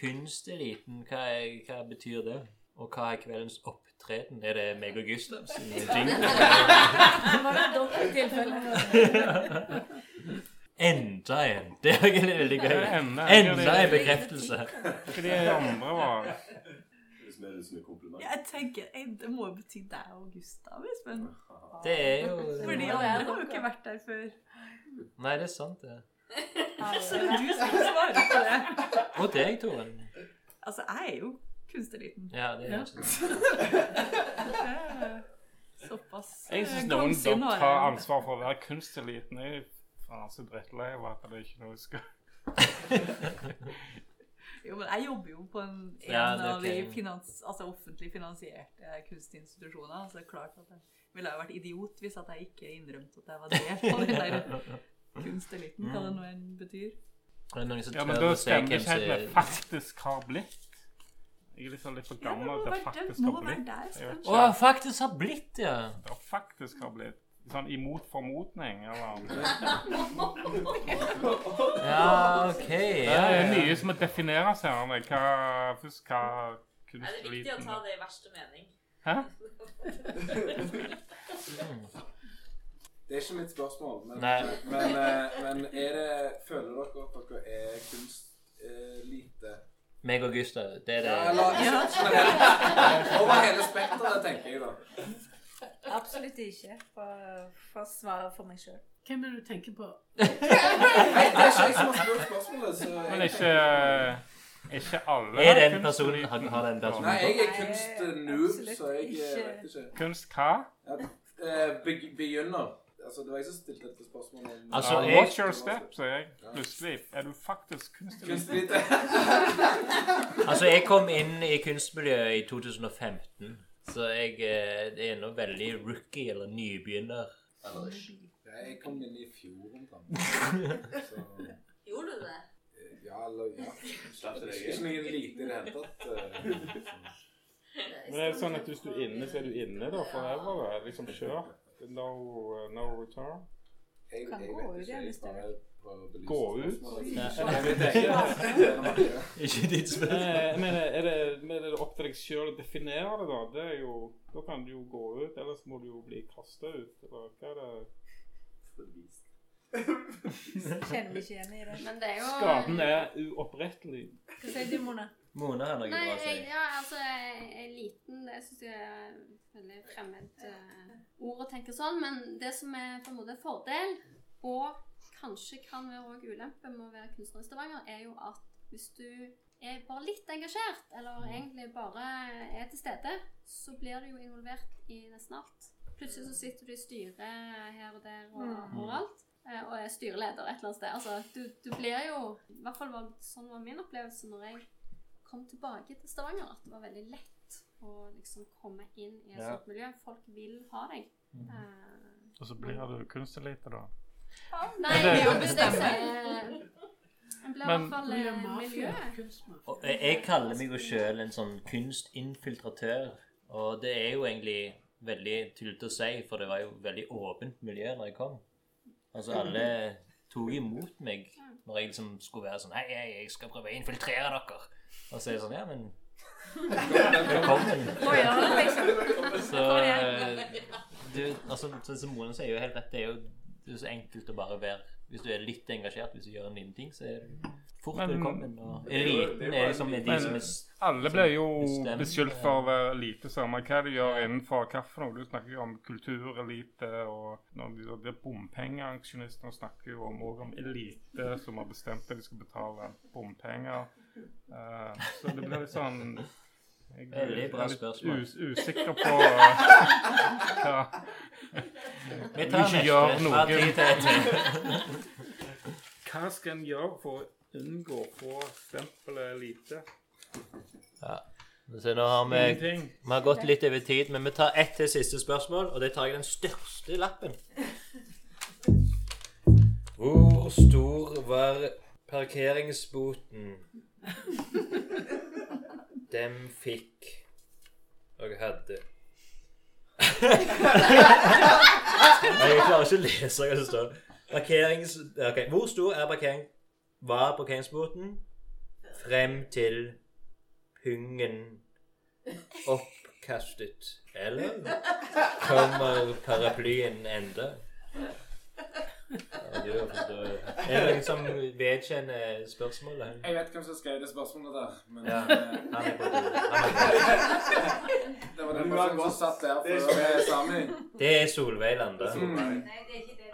Kunsteliten, hva, er, hva betyr det? Og hva er kveldens opptreden? Er det meg og Gustav sin jingle? Enda en! Det er egentlig veldig gøy. Enda- en bekreftelse. Hva de andre var Hvis vi er som. Jeg tenker, Det må jo bety deg og Gustav, Espen. Det er jo Fordi alle har jo ikke vært der før. Nei, det er sant, det. Så det er du som svare på det. Og deg, Toren. Altså, jeg er jo kunsteliten. Ja, det er jeg. Det Såpass Jeg eh, syns noen bør har ta ansvar for å være kunsteliten. Jeg er faen så drittlei av at det ikke er noe jeg skal Jo, men jeg jobber jo på en, en Ja, av de finans, altså offentlig finansierte kunstinstitusjoner. Så det er klart at jeg ville ha vært idiot hvis at jeg ikke innrømte at jeg var del av den der kunsteliten, hva det nå enn betyr. Er det Ja, men da stemmer det ikke helt med faktisk har blitt. Jeg er liksom litt for gammel det til må faktisk det- har blitt. Å, oh, faktisk har blitt, ja. Det faktisk har blitt. Sånn imot formodning, eller Ja, ok. Det er mye som må defineres her. Hva, først hva Er det viktig å ta det i verste mening? Hæ? Det er ikke mitt spørsmål, men, men, eh, men er det Føler dere at dere er kunstlite? Meg og Gustav, det er det. Ja, eller generelt. Over hele spekteret, tenker jeg da. Absolutt ikke, for, for å svare for meg sjøl. Hvem er det du tenker på? Nei, det er ikke jeg som har spurt spørsmålet, så Men jeg ikke, ikke alle Er den personen har, har den personen Nei, jeg er kunstnoob, så jeg eh, ikke. vet ikke. Kunst hva? Ja, eh, begynner. Altså, det var jeg som stilte dette spørsmålet. om- Altså, jeg- Watch your step, sier jeg. Plutselig er du faktisk kunsteliten. Kunstlite. Altså, jeg kom inn i kunstmiljøet i 2015, så jeg eh, er nå veldig rookie, eller nybegynner. Eller ikke. Jeg kom inn i fjor omtrent. Så Gjorde du det? eh, ja, eller ja. Det er Ikke noe lite i det hele tatt. eh, så. Men er det sånn at hvis du er inne, så er du inne da forever? Er liksom kjørt? No, no return? Jeg, Kan jeg gå ut igjen hvis belyse Gå ut? ikke. Ditt spørsmål. Eh, Men er det, er det opp til deg sjøl å definere det, da? Det er jo, da kan du jo gå ut, ellers må du jo bli kasta ut. Eller hva er det? Kjenner meg ikke igjen i det. Men det er jo Skaden er uopprettelig. Hva sier du, Mona? Mona har noe Nei, bra å si. jeg, ja, altså, jeg er liten, det syns jeg er veldig fremmed uh, ord å tenke sånn. Men det som er på en måte fordel, og kanskje kan være òg ulempe med å være kunstner i Stavanger, er jo at hvis du er bare litt engasjert, eller egentlig bare er til stede, så blir du jo involvert i nesten alt. Plutselig så sitter du i styret her og der og Mm. overalt. eh, Og er styreleder et eller annet sted. Altså, du, du blir jo I hvert fall var, sånn var min opplevelse når jeg kom tilbake til Stavanger, at det var veldig lett å liksom komme inn i et Ja. sånt miljø. Folk vil ha deg. Eh, Og så blir du kunstelite, da. Ja, nei, det- det er jo det jeg blir i Men- hvert fall Det eh, miljøet. Jeg, jeg kaller meg jo sjøl en sånn kunstinfiltratør. Og det er jo egentlig veldig tullete å si, for det var jo veldig åpent miljø når jeg kom. Altså alle tok imot meg når jeg liksom skulle være sånn Hei, hei, jeg skal prøve å infiltrere dere. Og så er jeg sånn Ja, men Velkommen. Så eh, du, altså, som Mona sier jo helt rett, det er jo det er så enkelt å bare være Hvis du er litt engasjert, hvis du gjør en liten ting, så er du fort Men- velkommen. Og eliten er liksom de Men som er alle ble jo beskyldt for å være lite samme hva de gjør innenfor kaffe. Du snakker jo om kulturelite, og når de, blir bompengeaksjonister, snakker jo om, også om elite som har bestemt at de skal betale bompenger. Eh, så det blir litt sånn jeg Veldig bra litt spørsmål. Us, usikker på eh, hva Vi tar neste. tid til noe Hva skal en gjøre for å unngå å få stempelet lite? Ja. Så nå har vi, vi har gått litt over tid, men vi tar ett til siste spørsmål, og det tar jeg den største lappen. Hvor stor var parkeringsboten dem fikk og hadde? Jeg klarer ikke å lese hva som står. Parkerings... Ok, Hvor stor er parkering, var parkeringsboten frem til pungen oppkastet? Eller kommer paraplyen enda? Ja. Er det noen som vedkjenner spørsmålet? Jeg vet hvem som skrev det spørsmålet der, men Ja, eh, han er på. Er Det var den personen som satt der for å før sammen. Det er Solveig Lande. Mm. Nei, det er ikke det.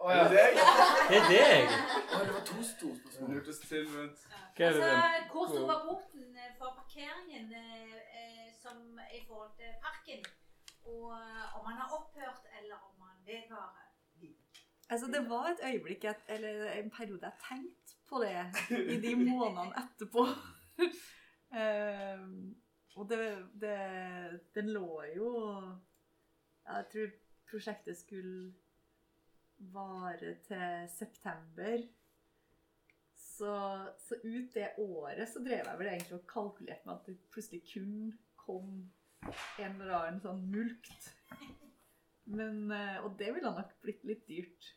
Det er deg. Ja. Det er deg. Oh, det var to store spørsmål. Altså, hvor stor var porten eh, for parkeringen eh, som i forhold til parken? Og om man har opphørt, eller om man vedvarer? Altså, det var et øyeblikk, eller en periode jeg tenkte på det i de månedene etterpå. Ehm, og det, det, den lå jo Jeg tror prosjektet skulle vare til september. Så, så ut det året så drev jeg vel egentlig og kalkulerte med at det plutselig kun kom en eller annen sånn mulkt. Men, eh, og det ville nok blitt litt dyrt.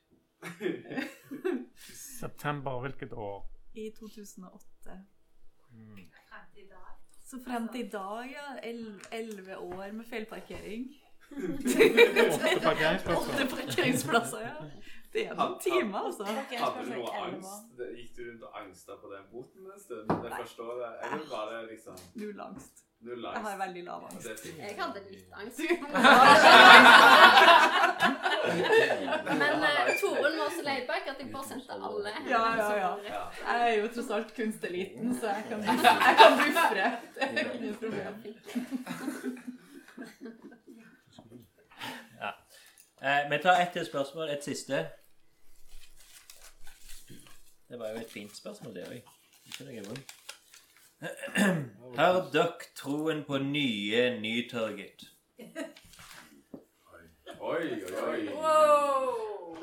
September, hvilket år? I 2008. Frem til i dag. Så frem til i dag, ja. el- Elleve år med feilparkering. Åtte parkeringsplasser. Parkeringsplasser, ja. Det er noen timer, altså. Hadde du noe angst? Gikk du rundt og angsta på den boten en stund? Det forstår første året? Eller var det liksom Null angst. Null Jeg har veldig lav angst. Jeg hadde litt angst. Men uh, Torunn var så laidback at jeg bare sendte alle. Ja, ja, ja. Jeg er jo tross alt kunsteliten, så jeg kan, jeg kan buffre. Det er ikke noe problem. Ja. Eh, vi tar ett til spørsmål. Et siste. Det var jo et fint spørsmål, det òg. Ikke noe vondt. Har døkk troen på nye Nytorget? Oi, oi, oi. Wow!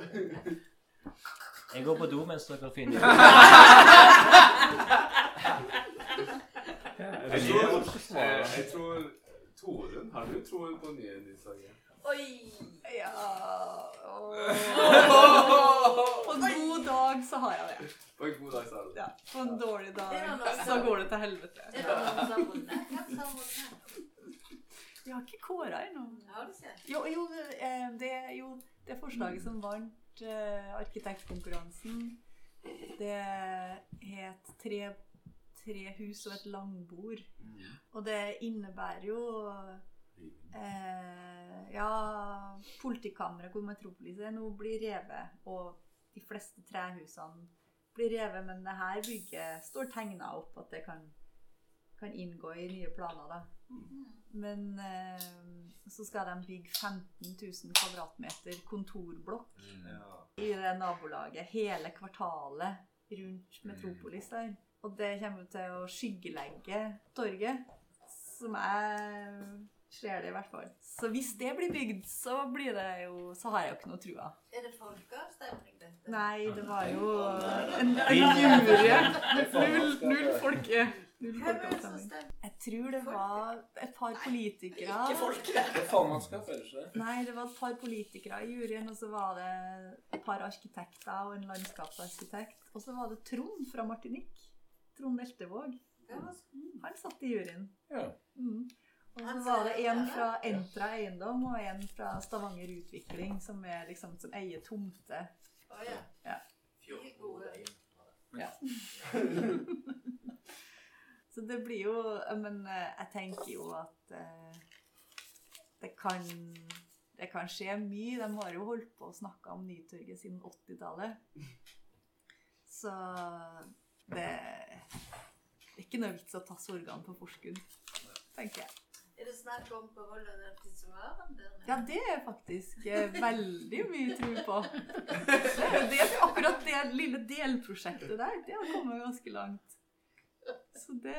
Jeg går på do mens dere finner ut jeg tror Torunn, har du troen på nye nysager? Oi! Ja På en god dag så har jeg det. På en god dag, så har du. Ja, på en dårlig dag Det så går det til helvete. Det har? Vi har ikke kåra ennå. Jo, jo, eh, det, jo, det forslaget som vant eh, arkitektkonkurransen, det het tre, tre hus og et langbord. Og det innebærer jo eh, politikammeret hvor Metropolis er nå, blir revet. Og de fleste trehusene blir revet, men det her bygget står tegna opp at det kan, kan inngå i nye planer. da. Men eh, så skal de bygge 15 000 kvadratmeter kontorblokk i det nabolaget. Hele kvartalet rundt Metropolis der. Og det kommer til å skyggelegge torget, som jeg ser det i hvert fall. Så hvis det blir bygd, så blir det jo Så har jeg jo ikke noe trua. Er det folkeavstemning, dette? Nei, det var jo en, en jury. Null, null folke. Null er det folkeavstemning. Jeg tror det var et par politikere Ikke folket. Det formannskap, er det ikke det? Nei, det var et par politikere i juryen, og så var det et par arkitekter og en landskapsarkitekt. Og så var det Trond fra Martinique. Trond Eltevåg. Han satt i juryen. Ja. Mm. Og så var det en fra Entra Eiendom og en fra Stavanger Utvikling, som, er liksom, som eier tomte. Oh, ja. Ja. Ja. Så det blir jo Men eh, jeg tenker jo at eh, det kan det kan skje mye. De har jo holdt på å snakke om Nytorget siden 80-tallet. Så det er ikke noe vits å ta sorgene på forskudd, tenker jeg. Er det snakk om på Volda den der nede? Ja, det er faktisk eh, veldig mye tro på. Det, akkurat det lille delprosjektet der, det har kommet ganske langt. Så det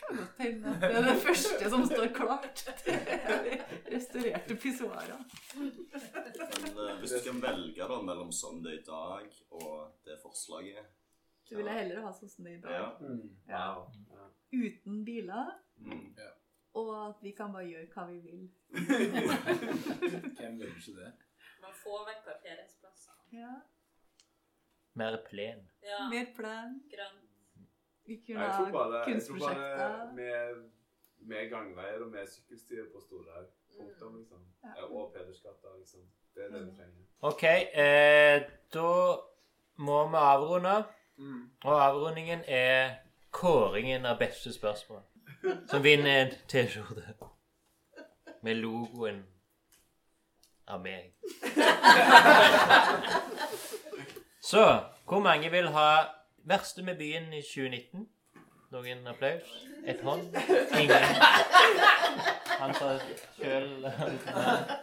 kan godt hende at det er det første som står klart. Det er de restaurerte pissoarene. Men eh, hvis du kan velge da mellom sånn det er i dag og det forslaget Så vil jeg heller ha sånn som det er i dag. Ja. Ja. Uten biler. Mm. Og at vi kan bare gjøre hva vi vil. Hvem vil ikke det? Man får vekk parkeringsplasser. Ja. Mer plen. Ja. Mer plen. Grønt. Vi kunne ha kunstprosjekter. jeg tror med, med gangveier og med sykkelstier på Storhaug. Punktum, liksom. Ja. Ja, Og Pedersgata, liksom. Det er det vi trenger. OK, eh, da må vi avrunde. Mm. Og avrundingen er kåringen av beste spørsmål. Som vinner en T-skjorte med logoen av meg. Så hvor mange vil ha verste med byen i 2019? Noen applaus? Et hånd? Ingen? Han sa sjøl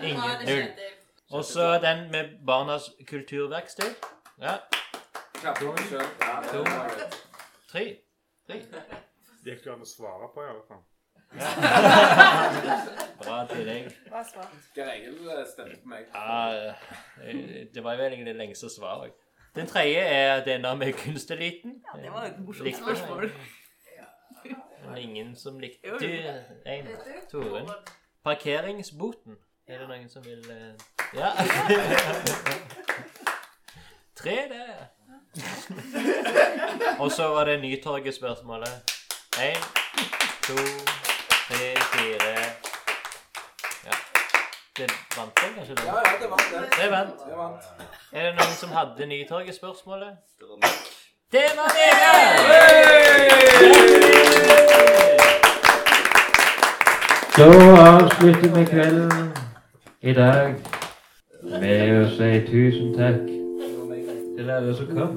Ingen. Null. Og så den med Barnas kulturverksted. Ja. To. greit. Tre. Tre. Det gikk jo an å svare på, i alle fall. Bra til deg. Bra svart. Geir Egil stemte på meg. Ja, eh, det var vel egentlig det lengste svaret. Den tredje er denne med kunsteliten. Ja, det var et morsomt spørsmål. Det var ingen som likte Jo, jo. en. Toren. Parkeringsboten. Er det noen som vil eh, Ja. Tre, det. Og så var det Nytorget-spørsmålet. Én, to, tre, fire Ja. Det vant vel kanskje? Ja, ja, det vant det. Det vant. Det vant. Er det noen som hadde Nytorget-spørsmålet? Det var meg. Det var det! Så avslutter vi kvelden i dag med å si tusen takk til alle som kom.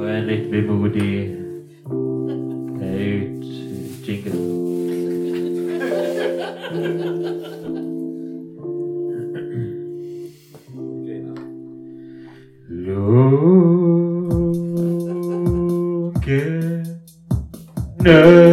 Og en litt vemodig ut-jingle. Låge nød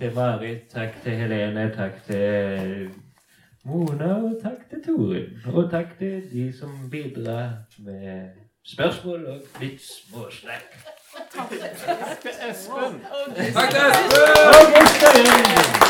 til Marit. Takk til Helene. Takk til Mona. Og takk til Torin. Og takk til de som bidrar med spørsmål og litt småsnakk. Takk til Espen. Takk til Espen!